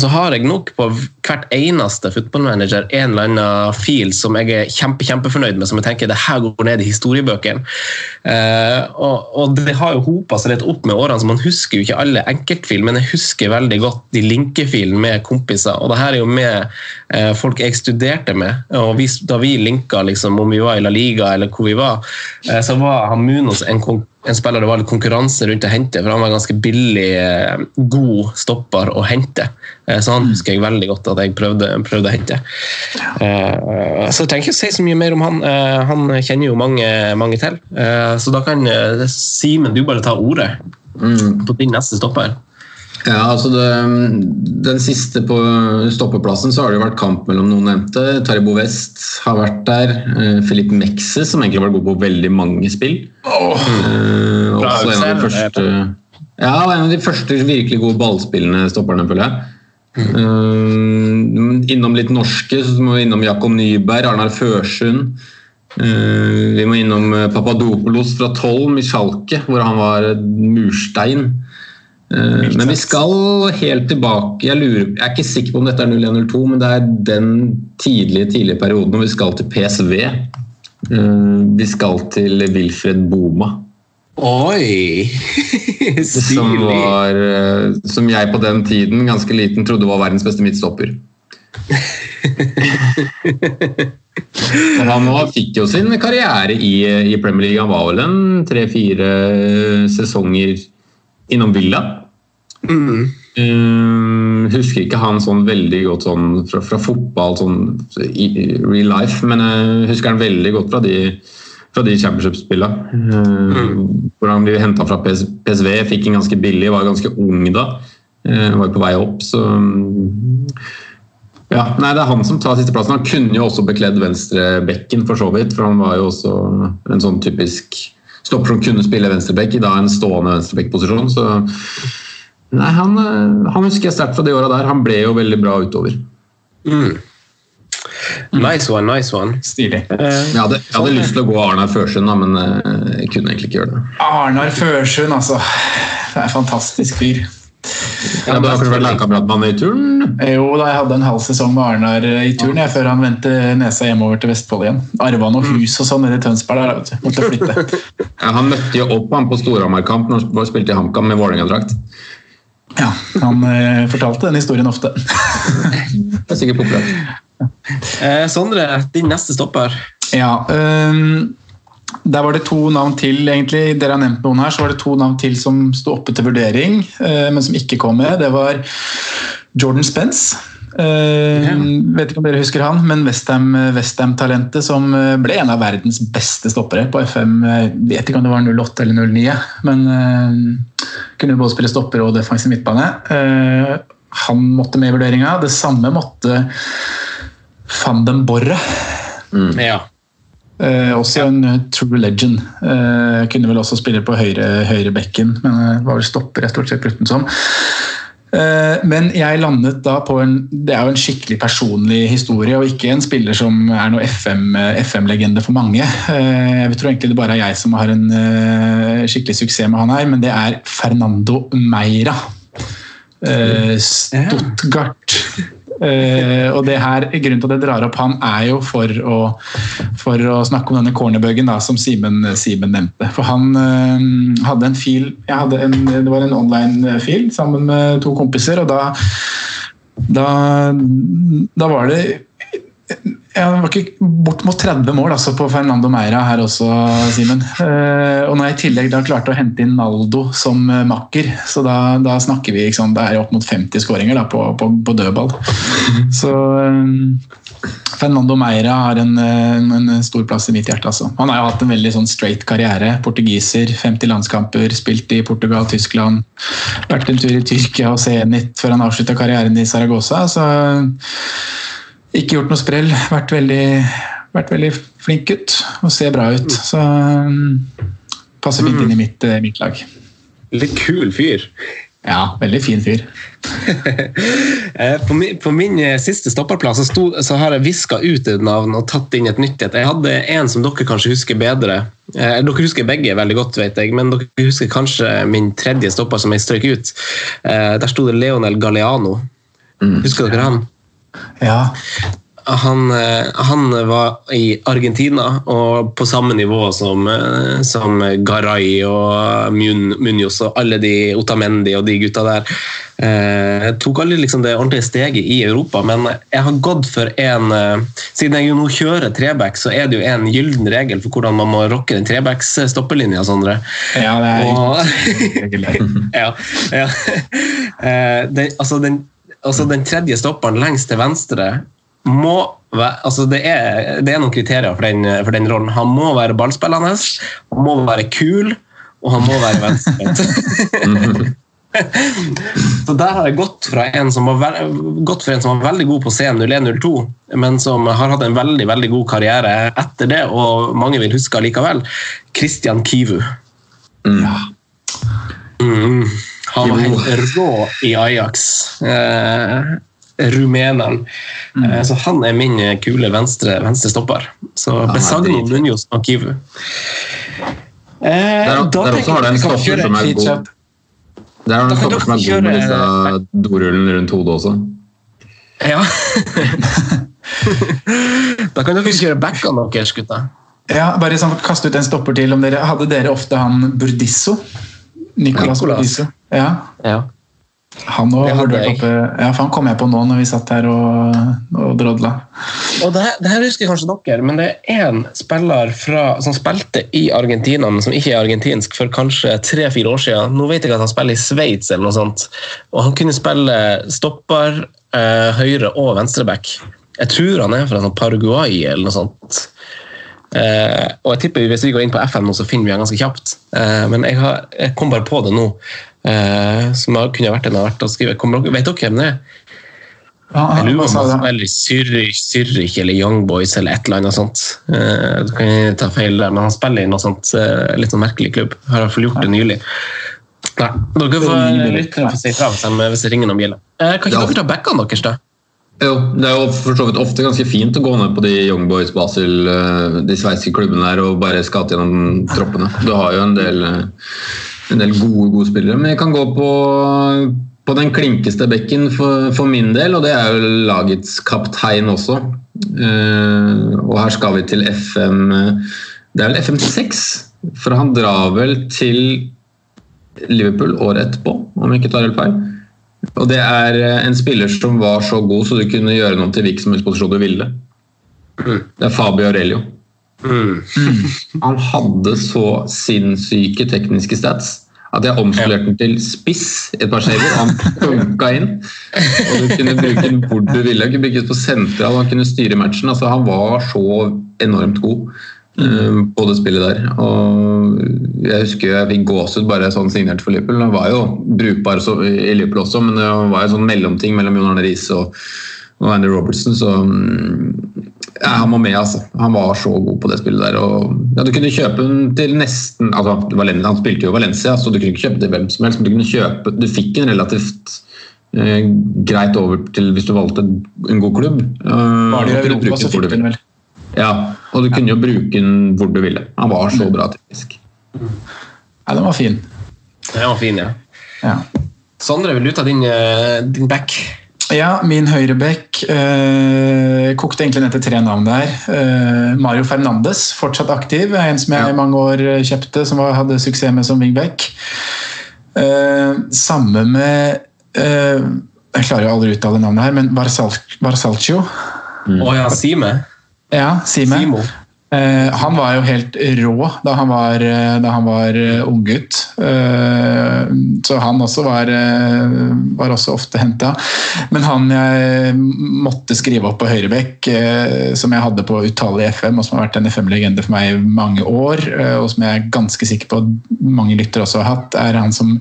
så har jeg nok på hvert eneste fotballmanager en eller annen fil som jeg er kjempe, kjempefornøyd med, som jeg tenker det her går ned i historiebøkene. Eh, og, og det har jo hopa seg litt opp med årene, så man husker jo ikke alle enkeltfil, men jeg husker veldig godt de linkefilene med kompiser. Og det her er jo med eh, folk jeg studerte med. og vi, Da vi linka liksom, om vi var i La Liga eller hvor vi var, eh, så var Hamunos en, kon- en spiller det var litt konkurranse rundt å hente, for han var ganske billig, eh, god stopper å hente. Eh, så han husker jeg veldig godt at jeg prøvde, prøvde å hente. Eh, så jeg trenger ikke å si så mye mer om han. Han kjenner jo mange, mange til. Så da kan Simen, du bare ta ordet på din neste stopper. Ja, altså det, Den siste på stoppeplassen så har det jo vært kamp mellom noen nevnte. Taribo West har vært der. Filip Mekse som egentlig har vært god på veldig mange spill. Eh, også en av de første Ja, en av de første virkelig gode ballspillende stopperne, føler jeg. Eh, innom litt norske, så må vi innom Jakob Nyberg, Arnar Førsund. Eh, vi må innom Papadopolos Papadopoulos fra Tolm i Schalke, hvor han var eh, murstein. Eh, Men vi skal helt tilbake Jeg, lurer, jeg er ikke sikker på om dette er 0102, men det er den tidlige tidlige perioden når vi skal til PSV. Eh, Vi skal til Wilfred Boma. Oi! Som, var, eh, som jeg på den tiden, ganske liten, trodde var verdens beste midtstopper. Han fikk jo sin karriere i, i Premier League. Han var vel en tre-fire sesonger innom Villa. Um, husker ikke han sånn veldig godt sånn fra, fra fotball, sånn i, real life, men jeg husker han veldig godt fra de, fra de championship-spillene. Uh, Hvor han ble henta fra PS, PSV, fikk en ganske billig, var ganske ung da. Uh, var på vei opp, så um, ja, nei, Det er han som tar sisteplassen. Han kunne jo også bekledd venstrebekken, for så vidt. For han var jo også en sånn typisk stopper som kunne spille venstrebekk i da en stående venstrebekkposisjon. Så nei, han, han husker jeg sterkt fra de åra der. Han ble jo veldig bra utover. Mm. Nice one, nice one. Stilig. Jeg hadde, jeg hadde lyst til å gå Arnar Førsund, men eh, jeg kunne egentlig ikke gjøre det. Arnar Førsund, altså. Det er en fantastisk fyr. Ja, du har kanskje vært lagkamerat med han i turn? Jo, da jeg hadde en halv sesong med Arnar i turn jeg, før han vendte nesa hjemover til Vestfold igjen. Arva noe hus og sånn nede i Tønsberg der, vet du. Måtte flytte. Ja, han møtte jo opp han på Storhamar-kamp når han spilte i HamKam med Vålerenga-drakt. Ja, han eh, fortalte den historien ofte. Det er sikkert populært. Eh, Sondre, din neste stopper. Ja, øhm, der var det to navn til, egentlig. Dere har nevnt noen her, så var det to navn til som sto oppe til vurdering, øh, men som ikke kom med. Det var Jordan Spence. Yeah. Vet ikke om dere husker han, men Westham-talentet som eh, ble en av verdens beste stoppere på FM. Vet ikke om det var 08 eller 09, men kunne både spille stopper og defensiv midtbane. Han måtte med i vurderinga. Det samme måtte van den Borre. Ja. Eh, også en eh, true legend. Eh, kunne vel også spille på høyre, høyre bekken, men eh, var vel stopper jeg stort sett brukte som. Eh, men jeg landet da på en Det er jo en skikkelig personlig historie, og ikke en spiller som er noe FM-legende FM-legende for mange. Jeg tror egentlig det bare er jeg som har en skikkelig suksess med han her, men det er Fernando Meira. Stuttgart. Eh, og det her, Grunnen til at jeg drar opp han, er jo for å, for å snakke om denne cornerbuggen som Simen nevnte. For han uh, hadde en fil hadde en, Det var en online-fil sammen med to kompiser, og da, da, da var det ja, det var ikke bort mot 30 mål altså, på Fernando Meira her også, Simen. Eh, og når jeg i tillegg da klarte å hente inn Naldo som eh, makker, så da, da snakker vi liksom, det er opp mot 50 skåringer på, på, på dødball. Så um, Fernando Meira har en, en, en stor plass i mitt hjerte. Altså. Han har jo hatt en veldig sånn straight karriere. Portugiser, 50 landskamper, spilt i Portugal, Tyskland. Vært en tur i Tyrkia og Zenit før han avslutta karrieren i Saragossa. så ikke gjort noe sprell. Vært veldig, vært veldig flink gutt og ser bra ut. Så um, passer fint inn i mitt, eh, mitt lag. Litt kul fyr. Ja, veldig fin fyr. Eh, på, min, på min eh, siste stopperplass så, sto, så har jeg viska ut et navn og tatt inn et nytt et. Jeg hadde en som dere kanskje husker bedre. Eh, dere husker begge veldig godt, vet jeg, men dere husker kanskje min tredje stopper som jeg strøk ut. Eh, der sto det Leonel Galeano. Husker dere han? Ja. Han, eh, han var i Argentina og på samme nivå som, eh, som Garay og Munoz og alle de Otamendi og de gutta der. Eh, tok aldri liksom det ordentlige steget i Europa, men jeg har gått for en eh, Siden jeg jo nå kjører treback, så er det jo en gyllen regel for hvordan man må rocke den trebacks-stoppelinja, Sondre. Ja, det er Og- ja, ja. Eh, den, altså, den, altså den tredje stopperen lengst til venstre må altså det, er, det er noen kriterier for den, for den rollen. Han må være ballspillende, han må være kul, og han må være venstrebeint. Så der har jeg gått, fra en som var, gått for en som var veldig god på C0102, men som har hatt en veldig veldig god karriere etter det, og mange vil huske likevel. Christian Kivu. Mm. Han var helt rå i Ajax. Eh, rumeneren. Eh, så han er min kule venstre, venstre stopper. Så Besagno, Munoz og Kivu. Eh, Der, der også har du en stopper som er god. Det du en stopper som er god med disse dorullene rundt hodet også. Ja. da kan dere kjøre backene deres, gutta. Ja, bare sånn, kaste ut en stopper til. Om dere, hadde dere ofte han Burdisso? Nicolas Nicolas. Ja. Ja. Han, òg har vært oppe, ja, for han kom jeg på nå når vi satt her og, og drodla. Og det, det her husker kanskje dere, men det er én spiller fra, som spilte i Argentina, men som ikke er argentinsk, for kanskje tre-fire år siden. Nå vet jeg at han spiller i Sveits eller noe sånt. Og han kunne spille stopper, eh, høyre og venstreback. Jeg tror han er fra Paraguay eller noe sånt. Eh, og jeg tipper Hvis vi går inn på FN nå, så finner vi den ganske kjapt. Eh, men jeg, har, jeg kom bare på det nå. Eh, som har- kunne vært en av hvert å skrive. Kom, vet dere hvem det er? Ja, Jeg lurer på om han spiller Zürich, Zürich eller Young Boys eller et eller annet sånt. Eh, Du kan ta feil der, men han spiller i noe sånt litt sånn merkelig klubb. Har iallfall gjort det nylig. Nei, dere får lytte få si fra hvis de- det ringer noen bjeller. Eh, Kan ikke Ja. dere ta backene deres, da? Jo, det er jo for så vidt ofte ganske fint å gå ned på de Young Boys Basel, eh, de sveitsiske klubbene der, og bare skate gjennom troppene. Du har jo en del, eh, en del gode, gode spillere. Men jeg kan gå på, på den klinkeste bekken for, for min del, og det er jo lagets kaptein også. Eh, og her skal vi til FM Det er vel FM 6, for han drar vel til Liverpool året etterpå, om jeg ikke tar helt feil. Og det er eh, en spiller som var så god så du kunne gjøre noe til hvilken som helst posisjon du ville. Det er Fabio Aurelio. Han hadde så sinnssyke tekniske stats at jeg omskolerte den til spiss i et par server. Han punka inn. Og du kunne bruke den hvor du ville. Du kunne bruke den på sentral, han kunne styre matchen. Altså, han var så enormt god eh, på det spillet der. Og jeg husker jeg fikk gåsehud bare sånn signert for Liverpool. Han var jo brukbar så, i Liverpool også, men det var jo sånn mellomting mellom Jon Arne Riise og, og Andy Robertson, så mm, ja, han var med, altså. Han var så god på det spillet der. Og, ja, du kunne kjøpe den til nesten altså, Valen- Han spilte jo Valencia, så du kunne ikke kjøpe til hvem som helst, men du kunne kjøpe Du fikk en relativt eh, greit over til hvis du valgte en god klubb. Eh, Var det i Europa, så fikk du den vel. Ja, og du kunne jo bruke den hvor du ville. Han var så bra teknisk. Ja, den var fin. Den var fin, ja. Ja. Sondre, vil du ta din, eh, din back? Ja, min høyrebekk eh, kokte egentlig ned til tre navn der. Eh, Mario Fernandes, fortsatt aktiv. er En som jeg i mange år eh, kjøpte, som var, hadde suksess med som wingback. Eh, samme med eh, Jeg klarer jo aldri å uttale navnet her, men Varsalcio. Barsalcio. Å ja, Sime? Ja, Sime. Simo. Eh, han var jo helt rå da han var, eh, da han var eh, unggutt. Eh, så han også var, var også ofte henta. Men han jeg måtte skrive opp på høyrebekk, som jeg hadde på utallige FM, og som har vært en FM-legende for meg i mange år, og som jeg er ganske sikker på at mange lyttere også har hatt, er han som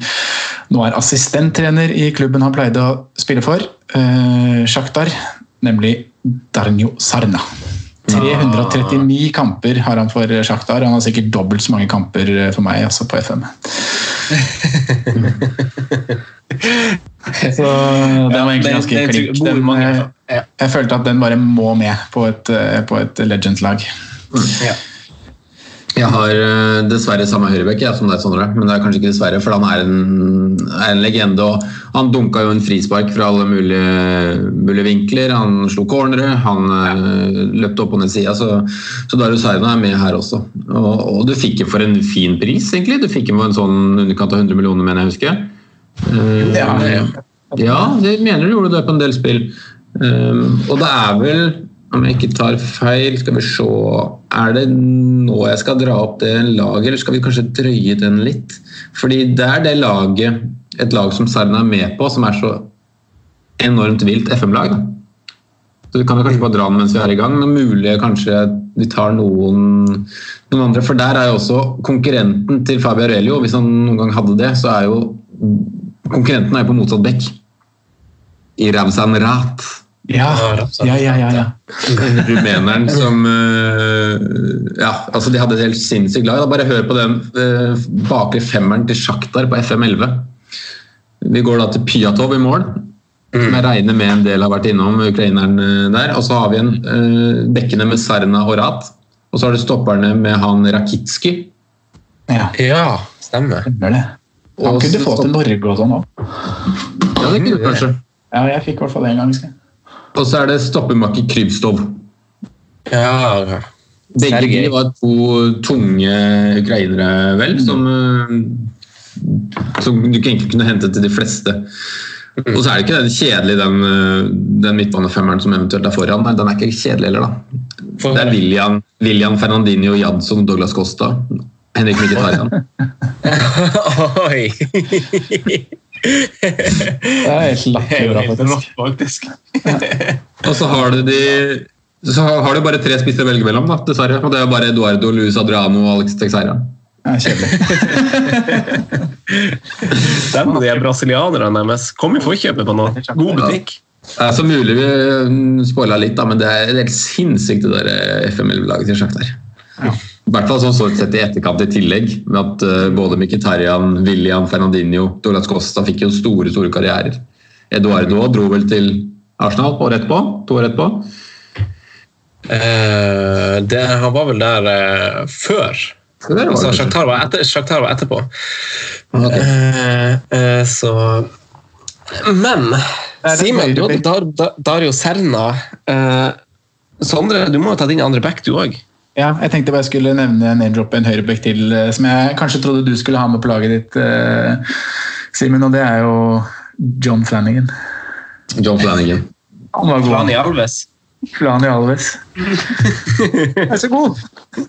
nå er assistenttrener i klubben han pleide å spille for, eh, Shakhtar, nemlig Darnjo Sarna. 339 kamper har han for Shakhtar. Han har sikkert dobbelt så mange kamper for meg altså på FM. Så den var egentlig ganske. Den, jeg, jeg følte at den bare må med på et, eh, på et Legends-lag. Ja. Jeg har eh, dessverre samme høyrebekk som deg, Sondre. Men det er kanskje ikke dessverre, for han er en, er en legende. og Han dunka jo en frispark fra alle mulige, mulige vinkler. Han slo cornere, han ja. løpte opp og ned sida. Så, så Dario Sarna er med her også. Og, og du fikk jo for en fin pris, egentlig. Du fikk jo en sånn underkant av 100 millioner, mener jeg husker. Eh, Ja, ja. ja, det mener du gjorde det på en del spill. Um, og det er vel, om jeg ikke tar feil, skal vi se Er det nå jeg skal dra opp det laget, eller skal vi kanskje drøye den litt? Fordi det er det laget, et lag som Sarna er med på, som er så enormt vilt FM-lag. Så vi kan jo kanskje bare dra den mens vi er i gang. Men mulig kanskje vi tar noen, noen andre. For der er jo også konkurrenten til Fabio Aurelio. Hvis han noen gang hadde det, så er jo konkurrenten er på motsatt bekk. I Ramzan Rat. Ja, ja, ja. ja, ja. Rumeneren som eh, Ja, altså de hadde et helt sinnssykt lag. Bare hør på den uh, bakre femmeren til Sjaktar på FM11. Vi går da til Pyatov i mål, som jeg regner med en del har vært innom, ukraineren eh, der. Og så har vi en uh, bekkene med Sarna og Rat. Og så har du stopperne med han Rakitski. ja. ja, stemmer. Stemmer det. Han Og kunne så få til Norge og sånn òg. Ja, det kunne du kanskje. Ja, jeg fikk i hvert fall det en gang. Skal. Og så er det stoppermakker Krybstov. Ja, Begge de var to tunge ukrainere, vel, som, eh, som du egentlig kunne hente til de fleste Og så er det ikke den kjedelig, den, eh, den midtbanefemmeren som eventuelt er foran. Nei, den er ikke kjedelig heller, da. Det er William, William Fernandinho, Jadson, Douglas Costa. Henrik Mkhitaryan. Oi! Det er helt latterlig bra, faktisk. Og så har du de så har du bare tre spisser å velge mellom, da, dessverre. Og det er bare Eduardo, Luis Adriano og Alex Texeira. Ja, kjedelig. Den de er brasilianerne deres. Kom i forkjøpet på noe. God butikk. Det er så mulig vi mm, spoila litt, da, men det er helt sinnssykt det der eh, FM11-laget til Shakhtar. I hvert fall sånn så sett i etterkant i tillegg. med at uh, Både Mkhitaryan, William Fernandinho, Douglas Costa fikk jo store store karrierer. Eduardo dro vel til Arsenal året etterpå? To år etterpå. Uh, det, han var vel der uh, før. Før var altså. Shakhtar var, etter, Shakhtar var etterpå. Okay. Eh, eh, så Men Simen, du hadde. Dar, Dar, Dario Serna. Eh, Sondre, du må jo ta din andre back, du òg. Ja, jeg tenkte bare jeg skulle nevne name-droppe en høyrebekk til, eh, som jeg kanskje trodde du skulle ha med på laget ditt, eh, Simen, og det er jo John Flanagan. John Flanagan. Han var god. Flani Alves. Flani Alves. er så god!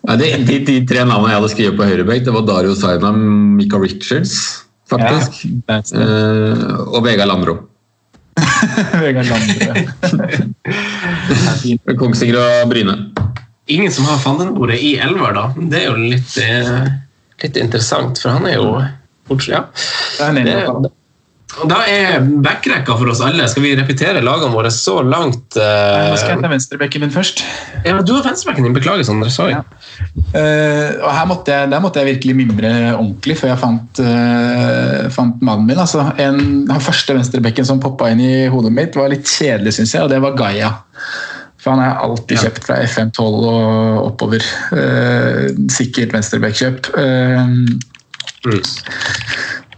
Ja, de, de, de tre navnene jeg hadde skrevet på høyrebekk, det var Dario Saina, Mika Richards, faktisk. Ja. Eh, og Vegard Landro. Vegard Landre. Kongsvinger og Bryne. Ingen som har Fandenbordet i elver, da. Det er jo litt, eh, litt interessant, for han er jo bortsett, ja. Det Da er backrekka for oss alle. Skal vi repetere lagene våre så langt? Nå skal jeg ta venstrebekken min først. Ja, Du har venstrebekken din. Beklager, Sondre. Sorry. Ja. Uh, og her måtte jeg, Der måtte jeg virkelig mimre ordentlig før jeg fant, uh, fant mannen min. Altså, en, den første venstrebekken som poppa inn i hodet mitt, var litt kjedelig, syns jeg, og det var Gaia. For han jeg alltid kjøpt fra FM12 og oppover. Eh, sikkert venstrebekkjøp. Eh,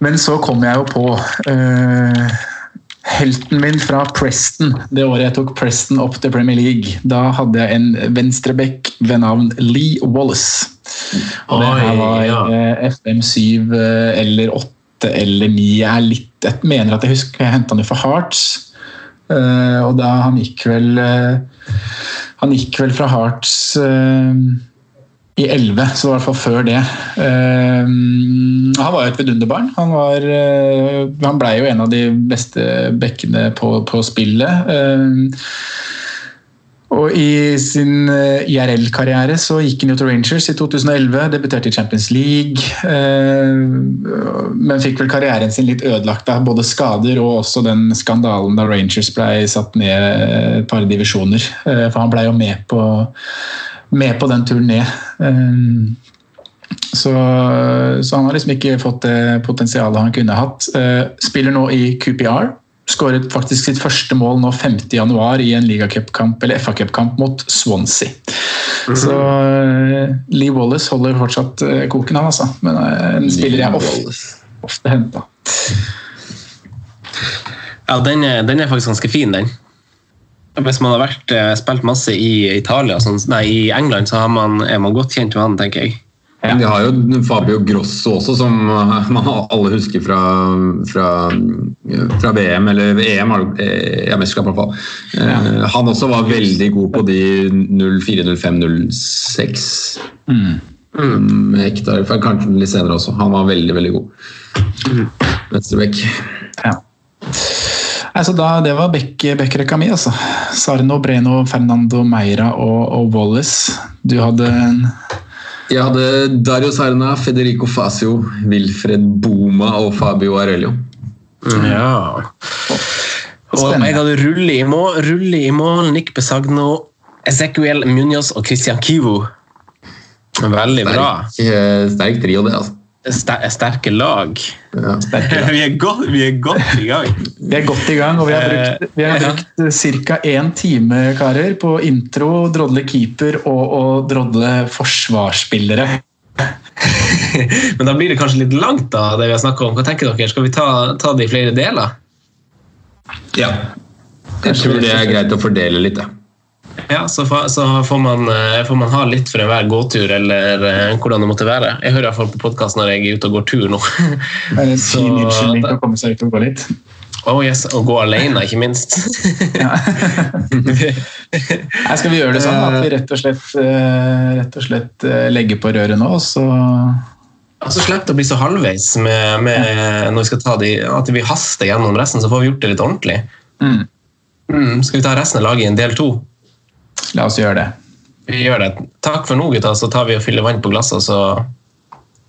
men så kom jeg jo på eh, helten min fra Preston. Det året jeg tok Preston opp til Premier League. Da hadde jeg en venstrebekk ved navn Lee Wallace. Og det her var ja. eh, FM7 eh, eller 8 eller 9. Jeg, er litt, jeg mener at jeg husker jeg henta jo fra Hearts. Eh, og da han gikk vel eh, Han gikk vel fra Hearts eh, i 11, så i hvert fall før det. Eh, han var jo et vidunderbarn. Han, var, uh, han ble jo en av de beste bekkene på, på spillet. Eh, og I sin eh, IRL-karriere så gikk han jo til Rangers i 2011, debuterte i Champions League. eh, men fikk vel karrieren sin litt ødelagt av både skader og også den skandalen da Rangers ble satt ned et par divisjoner. Eh, For han ble jo med på, med på den turen ned. Så, så han har liksom ikke fått det potensialet han kunne hatt. Spiller nå i QPR. Skåret faktisk sitt første mål nå 5.1 i en ligacupkamp eller FA-cupkamp mot Swansea. Så eh, Lee Wallace holder fortsatt eh, koken, han altså. Men eh, en spiller jeg ofte, ofte henta. Ja, den er, den er faktisk ganske fin, den. Hvis man har vært, spilt masse i Italia, sånn, nei, i England, så har man, er man godt kjent med han, tenker jeg. Vi har jo Fabio Grosso også, som eh, man alle husker fra, fra, fra VM, eller EM, eh, ja, mesterskap i hvert fall. Ja. Han også var veldig god på de 04, 05, 06. Mm, Hektar, kanskje litt senere også. Han var veldig, veldig god. Venstrebekk. Ja. Altså da, det var bekkrekka mi, altså. Sarno, Breno, Fernando Meira og, og Wallace. Du hadde en Jeg hadde Dario Serna, Federico Fasio, Wilfred Boma og Fabio Arelio. Ja. Og jeg hadde Rulle i mål, Rulle i mål Nick Besagno, Ezequiel Munoz og Christian Kivo. Veldig bra. Sterk, eh, sterk trio, det, altså. Ster sterke lag. Ja. vi, er godt, vi er godt i gang. Vi er godt i gang, og vi har brukt, vi har brukt ca. én time karer, på intro, drodle keeper og, og drodle forsvarsspillere. Men da blir det kanskje litt langt, da, det vi har snakket om. Hva tenker dere? Skal vi ta, ta det i flere deler? ja. Jeg tror det er greit å fordele litt, ja. Ja, så, får, så får, man, eh, får man ha litt for enhver gåtur, eller eh, hvordan det måtte være. Jeg hører iallfall på podkast når jeg er ute og går tur nå. Det er en Så- fin unnskyldning til å komme seg ut og gå litt. Oh yes, Og gå alene, ikke minst. Her skal vi gjøre det sånn at vi rett og slett, eh, rett og slett eh, legger på røret nå, og så Altså Slipp å bli så halvveis med, med når vi skal ta de, at vi haster gjennom resten, så får vi gjort det litt ordentlig. mm, Mm, skal vi ta resten av laget i en del to? La oss gjøre det. Vi gjør det. Takk for nå, gutta. Så tar vi og fyller vann på glasset, så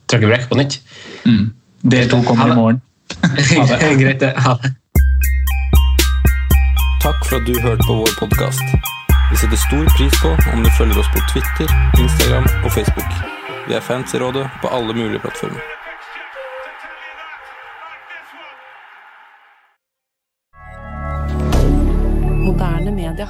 trykker vi rekk på nytt. Mm. Del to kommer i morgen. Greit, det. Ha det. Takk for at du hørte på vår podkast. Vi setter stor pris på om du følger oss på Twitter, Instagram og Facebook. Vi er fans i rådet på alle mulige plattformer. Moderne media.